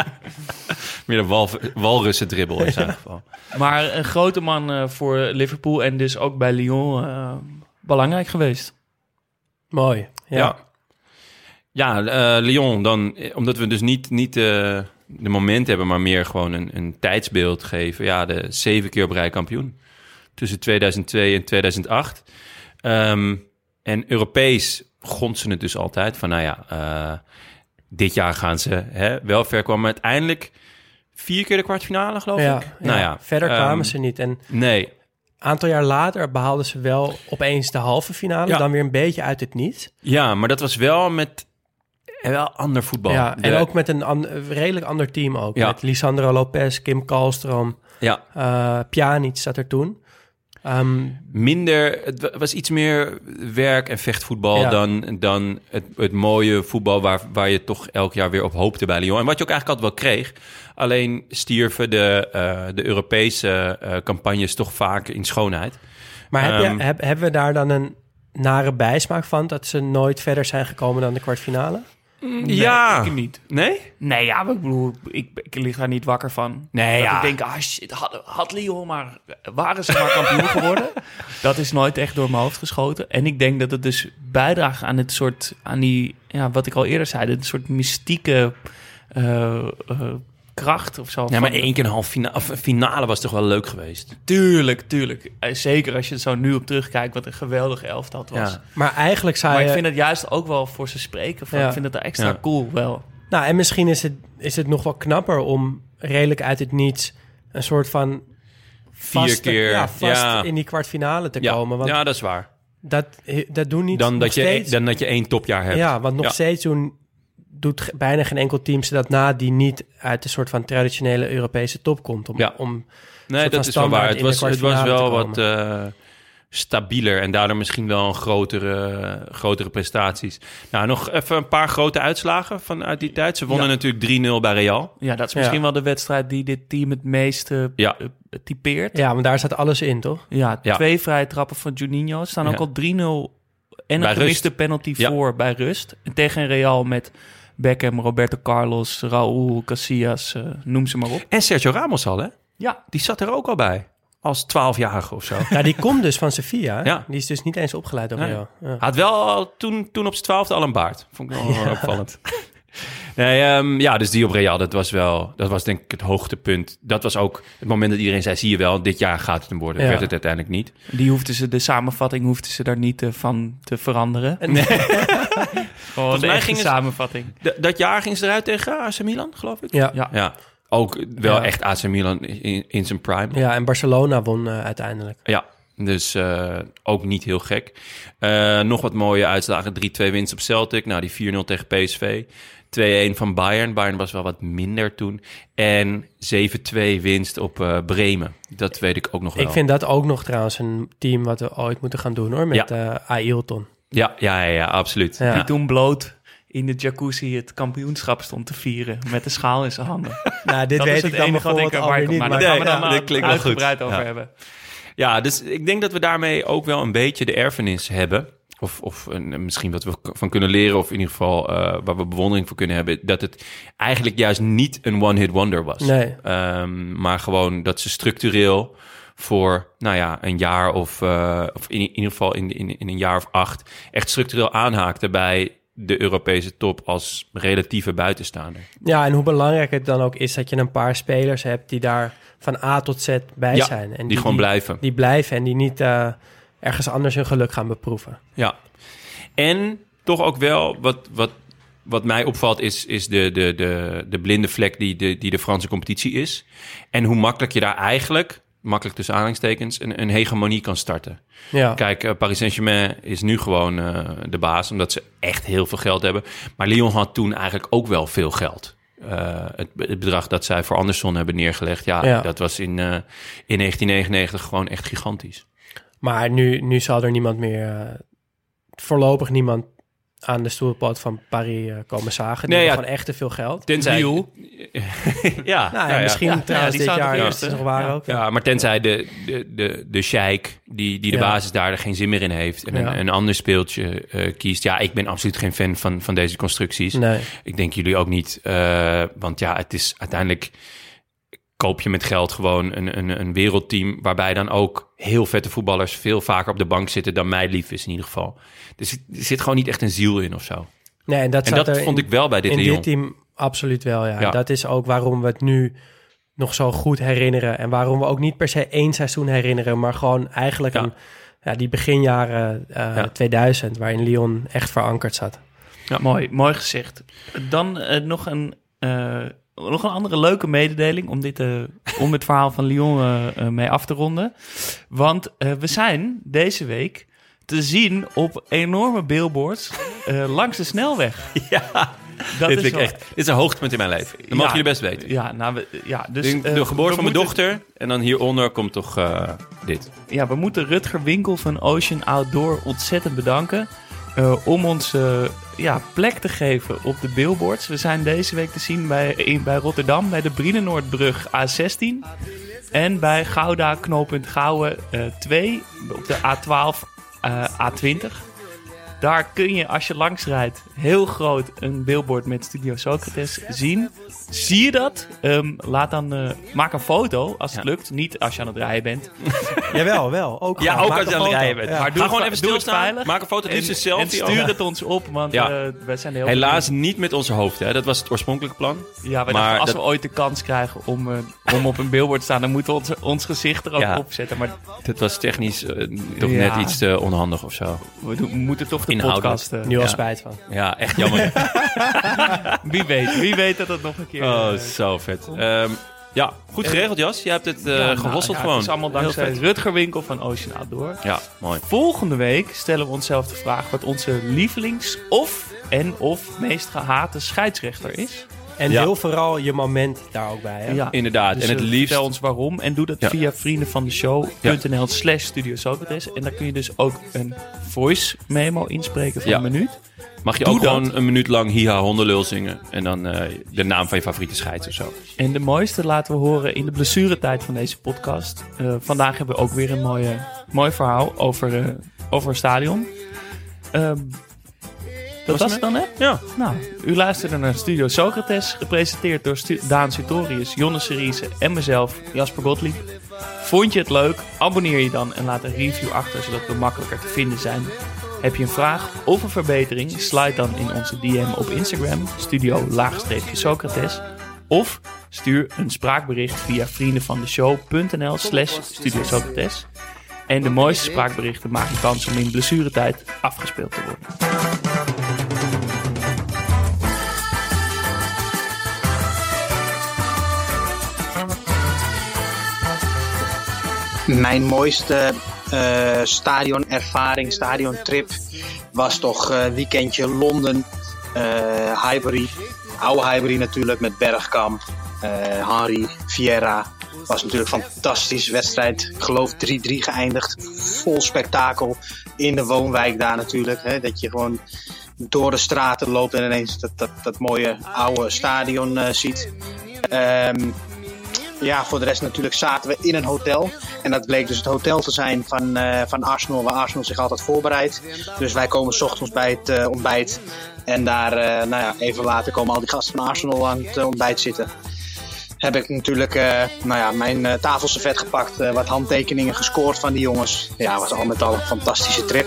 D: Meer een wal, walrussen dribbel in zijn geval.
A: Maar een grote man eh, voor Liverpool en dus ook bij Lyon eh, belangrijk geweest.
E: Mooi. Ja.
D: Ja. Ja, eh, Lyon dan, eh, omdat we dus niet, niet eh, de moment hebben, maar meer gewoon een, een tijdsbeeld geven. Ja, de zeven keer op rij kampioen. Tussen 2002 en 2008. Ehm, en Europees gonsen het dus altijd van, nou ja, eh, dit jaar gaan ze hè, wel ver komen. Maar uiteindelijk vier keer de kwartfinale, geloof
E: Ja,
D: ik.
E: ja.
D: Nou ja,
E: Verder
D: ehm,
E: kwamen ze niet. En
D: Nee,
E: aantal jaar later behaalden ze wel opeens de halve finale.
D: Ja.
E: Dan weer een beetje uit het niet.
D: ja, maar dat was wel met wel ander voetbal.
E: Ja, en
D: De-
E: ook met een an- redelijk ander team ook.
D: Ja.
E: Met Lisandro Lopez, Kim Kalstrom,
D: Ja,
E: eh Pjanic zat er toen. Ehm,
D: minder, het wa- was iets meer werk- en vechtvoetbal
E: Ja.
D: dan, dan het, het mooie voetbal waar, waar je toch elk jaar weer op hoopte bij Lyon. En wat je ook eigenlijk altijd wel kreeg. Alleen stierven de, eh, de Europese eh, campagnes toch vaak in schoonheid.
E: maar heb
D: Ehm,
E: je, heb, hebben we daar dan een nare bijsmaak van... dat ze nooit verder zijn gekomen dan de kwartfinale?
D: Ja.
A: Ik niet.
D: Nee?
A: Nee, ja, maar ik bedoel, ik, ik lig daar niet wakker van.
D: Nee,
A: dat
D: ja.
A: ik denk, ah shit, had, had Lyon maar, waren ze maar kampioen geworden? Dat is nooit echt door mijn hoofd geschoten. En ik denk dat het dus bijdraagt aan het soort, aan die, ja, wat ik al eerder zei, een soort mystieke eh, eh, kracht of zo.
D: Ja, maar één keer een half finale, finale was toch wel leuk geweest.
A: Tuurlijk, tuurlijk. Eh, Zeker als je zo nu op terugkijkt, wat een geweldige elftal het was.
D: Ja.
E: Maar eigenlijk zou
A: Maar
E: je...
A: ik vind het juist ook wel voor ze spreken. Van,
E: Ja.
A: Ik vind het extra
D: Ja.
A: cool wel.
E: Nou, en misschien is het, is het nog wel knapper om redelijk uit het niets... een soort van...
D: Vier
E: vaste-
D: keer.
E: Ja, vast
D: ja.
E: in die kwartfinale te
D: Ja.
E: komen. Want
D: ja, dat is waar.
E: dat, dat doen niet
D: Dan dat, je,
E: steeds...
D: dan dat je één topjaar hebt.
E: Ja, want nog
D: Ja.
E: steeds doen, doet bijna geen enkel team ze dat na... die niet uit de soort van traditionele Europese top komt. Om,
D: Ja.
E: om
D: Nee, dat is wel waar. Het was, het was wel wat eh, stabieler en daardoor misschien wel een grotere, grotere prestaties. Nou, nog even een paar grote uitslagen vanuit die tijd. Ze wonnen
A: Ja.
D: natuurlijk 3-0 bij Real.
A: Ja, dat is
E: Ja.
A: misschien wel de wedstrijd die dit team het meeste
D: Ja.
A: eh, typeert.
E: Ja, want daar staat alles in, toch?
A: Ja,
D: Ja.
A: twee vrije trappen van Juninho. Staan ook al 3-0 en een gemiste penalty
D: Ja.
A: voor bij rust. En tegen Real met Beckham, Roberto Carlos, Raúl, Casillas, eh, noem ze maar op.
D: En Sergio Ramos al, hè?
A: Ja,
D: Die zat er ook al bij. Als 12-jarige of zo.
E: Ja, die komt dus van Sevilla.
D: Ja.
E: Die is dus niet eens opgeleid door
D: Nee.
E: Real. Ja.
D: Had wel al toen, toen op zijn twaalfde al een baard. Vond ik wel opvallend. Nee, ehm, ja, dus die op Real, dat was wel, dat was denk ik het hoogtepunt. Dat was ook het moment dat iedereen zei, zie je wel, dit jaar gaat het hem worden.
E: Ja.
D: Werd het uiteindelijk niet.
A: die hoefden ze, de samenvatting hoefden ze daar niet eh, van te veranderen.
E: Nee.
A: Gewoon de
D: mij
A: echte
D: ging het-
A: samenvatting.
D: Dat jaar ging ze eruit tegen AC Milan, geloof ik.
E: Ja.
A: Ja.
D: Ja, ook wel
E: Ja.
D: echt AC Milan in, in zijn prime.
E: ja, en Barcelona won eh, uiteindelijk.
D: Ja, dus eh, ook niet heel gek. Eh, nog wat mooie uitslagen. 3-2 winst op Celtic. Nou, die 4-0 tegen PSV. 2-1 van Bayern. Bayern was wel wat minder toen. En 7-2 winst op eh, Bremen. Dat weet ik ook nog wel.
E: Ik vind dat ook nog trouwens een team wat we ooit moeten gaan doen hoor. Met eh Ailton.
D: Ja, ja, ja, ja, absoluut.
E: Ja.
A: Die toen bloot in de jacuzzi het kampioenschap stond te vieren. Met de schaal in zijn handen.
E: Nou, dit
A: dat
E: weet
A: is
E: ik
A: het
E: dan
A: enige wat ik erbij kom.
E: niet.
A: Maar daar gaan we dan
D: ja,
A: maar
D: goed.
A: uitgebreid over
D: Ja.
A: hebben.
D: Ja, dus ik denk dat we daarmee ook wel een beetje de erfenis hebben. Of, of een, misschien wat we van kunnen leren, of in ieder geval eh, waar we bewondering voor kunnen hebben. Dat het eigenlijk juist niet een one-hit wonder was.
E: Nee.
D: Ehm, maar gewoon dat ze structureel voor, nou ja, een jaar of, eh, of in, in ieder geval in, in, in een jaar of acht, echt structureel aanhaakten bij de Europese top als relatieve buitenstaander.
E: Ja, en hoe belangrijk het dan ook is dat je een paar spelers hebt die daar van A tot Z bij
D: Ja,
E: zijn. En
D: die, gewoon blijven.
E: Die blijven en die niet eh, ergens anders hun geluk gaan beproeven.
D: Ja. En toch ook wel, wat, wat, wat mij opvalt, is, is de, de, de, de blinde vlek die de, die de Franse competitie is. En hoe makkelijk je daar eigenlijk, makkelijk tussen aanhalingstekens, een, een hegemonie kan starten.
E: Ja,
D: Kijk, eh, Paris Saint-Germain is nu gewoon eh, de baas, omdat ze echt heel veel geld hebben. Maar Lyon had toen eigenlijk ook wel veel geld. Eh, het, het bedrag dat zij voor Anderson hebben neergelegd, ja,
E: Ja.
D: dat was in, in 1999 gewoon echt gigantisch.
E: Maar nu, nu zal er niemand meer, eh, voorlopig niemand aan de stoelpoot van Paris eh, komen zagen. Die
D: Nee, ja.
E: gewoon echt te veel geld.
D: Tenzij...
A: Lille.
D: ja,
E: Nou, ja, misschien
A: Ja,
E: trouwens dit jaar het nog waar
A: Ja.
E: ook.
D: Ja, maar tenzij de, de, de, de sheik die, die de
E: Ja.
D: basis daar er geen zin meer in heeft... en
E: Ja.
D: een, een ander speeltje eh, kiest. Ja, ik ben absoluut geen fan van, van deze constructies.
E: Nee.
D: Ik denk jullie ook niet. eh, want ja, het is uiteindelijk... koop je met geld gewoon een, een, een wereldteam... waarbij dan ook heel vette voetballers... veel vaker op de bank zitten dan mij lief is in ieder geval. Dus er zit gewoon niet echt een ziel in of zo.
E: nee, en dat,
D: En dat
E: er
D: vond
E: in-
D: ik wel bij dit
E: in dit team absoluut wel, ja.
D: Ja.
E: Dat is ook waarom we het nu nog zo goed herinneren. En waarom we ook niet per se één seizoen herinneren, maar gewoon eigenlijk
D: Ja.
E: een, ja, die beginjaren eh,
D: Ja.
E: 2000, waarin Lyon echt verankerd zat.
A: Mooi, mooi gezegd. Dan eh, nog, een, eh, nog een andere leuke mededeling om, dit, eh, om het verhaal van Lyon eh, eh, mee af te ronden. Want we zijn deze week te zien op enorme billboards langs de snelweg.
D: Ja,
A: Dat
D: dit,
A: is
D: ik echt, dit is een hoogtepunt in mijn leven. Dat
A: Ja.
D: mogen jullie best weten.
A: Ja, nou, we, ja dus...
D: de, de geboorte van mijn dochter. En dan hieronder komt toch dit.
A: Ja, we moeten Rutger Winkel van Ocean Outdoor ontzettend bedanken. om ons ja, plek te geven op de billboards. We zijn deze week te zien bij, in, bij Rotterdam bij de Brienenoordbrug A16. En bij Gouda knooppunt Gouwen eh 2 op de A12 eh, A20. Daar kun je als je langs rijdt heel groot een billboard met Studio Socrates zien. Zie je dat? Ehm, laat dan, eh, maak een foto als het
D: Ja.
A: lukt. Niet als je aan het rijden bent.
E: Jawel, wel. Ook
D: Ja,
E: gewoon.
D: ook
E: Maak
D: als je aan het rijden bent.
E: Ja.
A: Maar
D: Ga
A: doe
D: gewoon
A: het-
D: even stilstaan.
A: veilig.
D: Maak een foto, liefst een
A: En stuur het ons op, want
D: Ja.
A: eh, wij zijn heel
D: Helaas niet met onze hoofden. Hè. Dat was het oorspronkelijke plan.
A: Ja,
D: maar
A: dachten, als
D: dat-
A: we ooit de kans krijgen om, eh, om op een billboard te staan, dan moeten we ons, ons gezicht er ook
D: Ja.
A: op zetten. Maar
D: Dat was technisch toch
A: Ja.
D: net iets te onhandig of zo.
A: we, doen- we moeten toch de
D: Inhoudelijk.
A: podcast... eh,
E: Nu al
D: Ja.
E: spijt van.
D: Ja, echt jammer.
A: wie weet, wie weet dat het nog een keer...
D: oh,
A: eh,
D: zo vet. Ehm, ja, goed geregeld Jas. Je hebt het eh
A: ja, nou,
D: gehosseld
A: ja,
D: gewoon.
A: Het is allemaal dankzij. Rutger Winkel van Ocean Outdoor.
D: Ja, mooi.
A: Volgende week stellen we onszelf de vraag wat onze lievelings- of en of meest gehate scheidsrechter is.
E: En
D: Ja.
E: deel vooral je moment daar ook bij. Hè?
A: Ja.
D: Inderdaad.
A: Dus
D: en het
A: eh,
D: liefst...
A: vertel ons waarom en doe dat
D: Ja.
A: via vriendenvandeshow.nl slash Studio Socrates. En daar kun je dus ook een voice memo inspreken van
D: Ja.
A: een minuut.
D: Mag je
A: Doe
D: ook
A: dat.
D: gewoon een minuut lang hiha hondenlul zingen. En dan eh, de naam van je favoriete scheids of zo.
A: En de mooiste laten we horen in de blessuretijd van deze podcast. Eh, vandaag hebben we ook weer een mooie, mooi verhaal over, eh, over een stadion. Dat was het dan, hè?
D: Ja.
A: Nou, u luisterde naar Studio Socrates, gepresenteerd door Stu- Daan Sutorius, Jonne Seriese en mezelf, Jasper Gottlieb. Vond je het leuk? Abonneer je dan en laat een review achter, zodat we makkelijker te vinden zijn. Heb je een vraag of een verbetering? Slide dan in onze DM op Instagram, studio-socrates. Of stuur een spraakbericht via vriendenvandeshow.nl slash Studio Socrates. En de mooiste spraakberichten maken kans om in blessuretijd afgespeeld te worden.
F: Mijn mooiste eh stadionervaring, stadiontrip was toch eh, weekendje Londen. eh Highbury, oude Highbury natuurlijk met Bergkamp, Henry, Vieira. Was natuurlijk een fantastische wedstrijd. Ik geloof 3-3 geëindigd. Vol spektakel in de woonwijk daar natuurlijk. Hè, dat je gewoon door de straten loopt en ineens dat, dat, dat mooie oude stadion ziet. Ehm, ja, voor de rest natuurlijk zaten we in een hotel. En dat bleek dus het hotel te zijn van, eh, van Arsenal, waar Arsenal zich altijd voorbereidt. Dus wij komen 's ochtends bij het eh, ontbijt. En daar, eh, nou ja, even later komen al die gasten van Arsenal aan het ontbijt zitten. Heb ik natuurlijk nou ja, mijn tafelservet gepakt, wat handtekeningen gescoord van die jongens. Ja, was al met al een fantastische trip.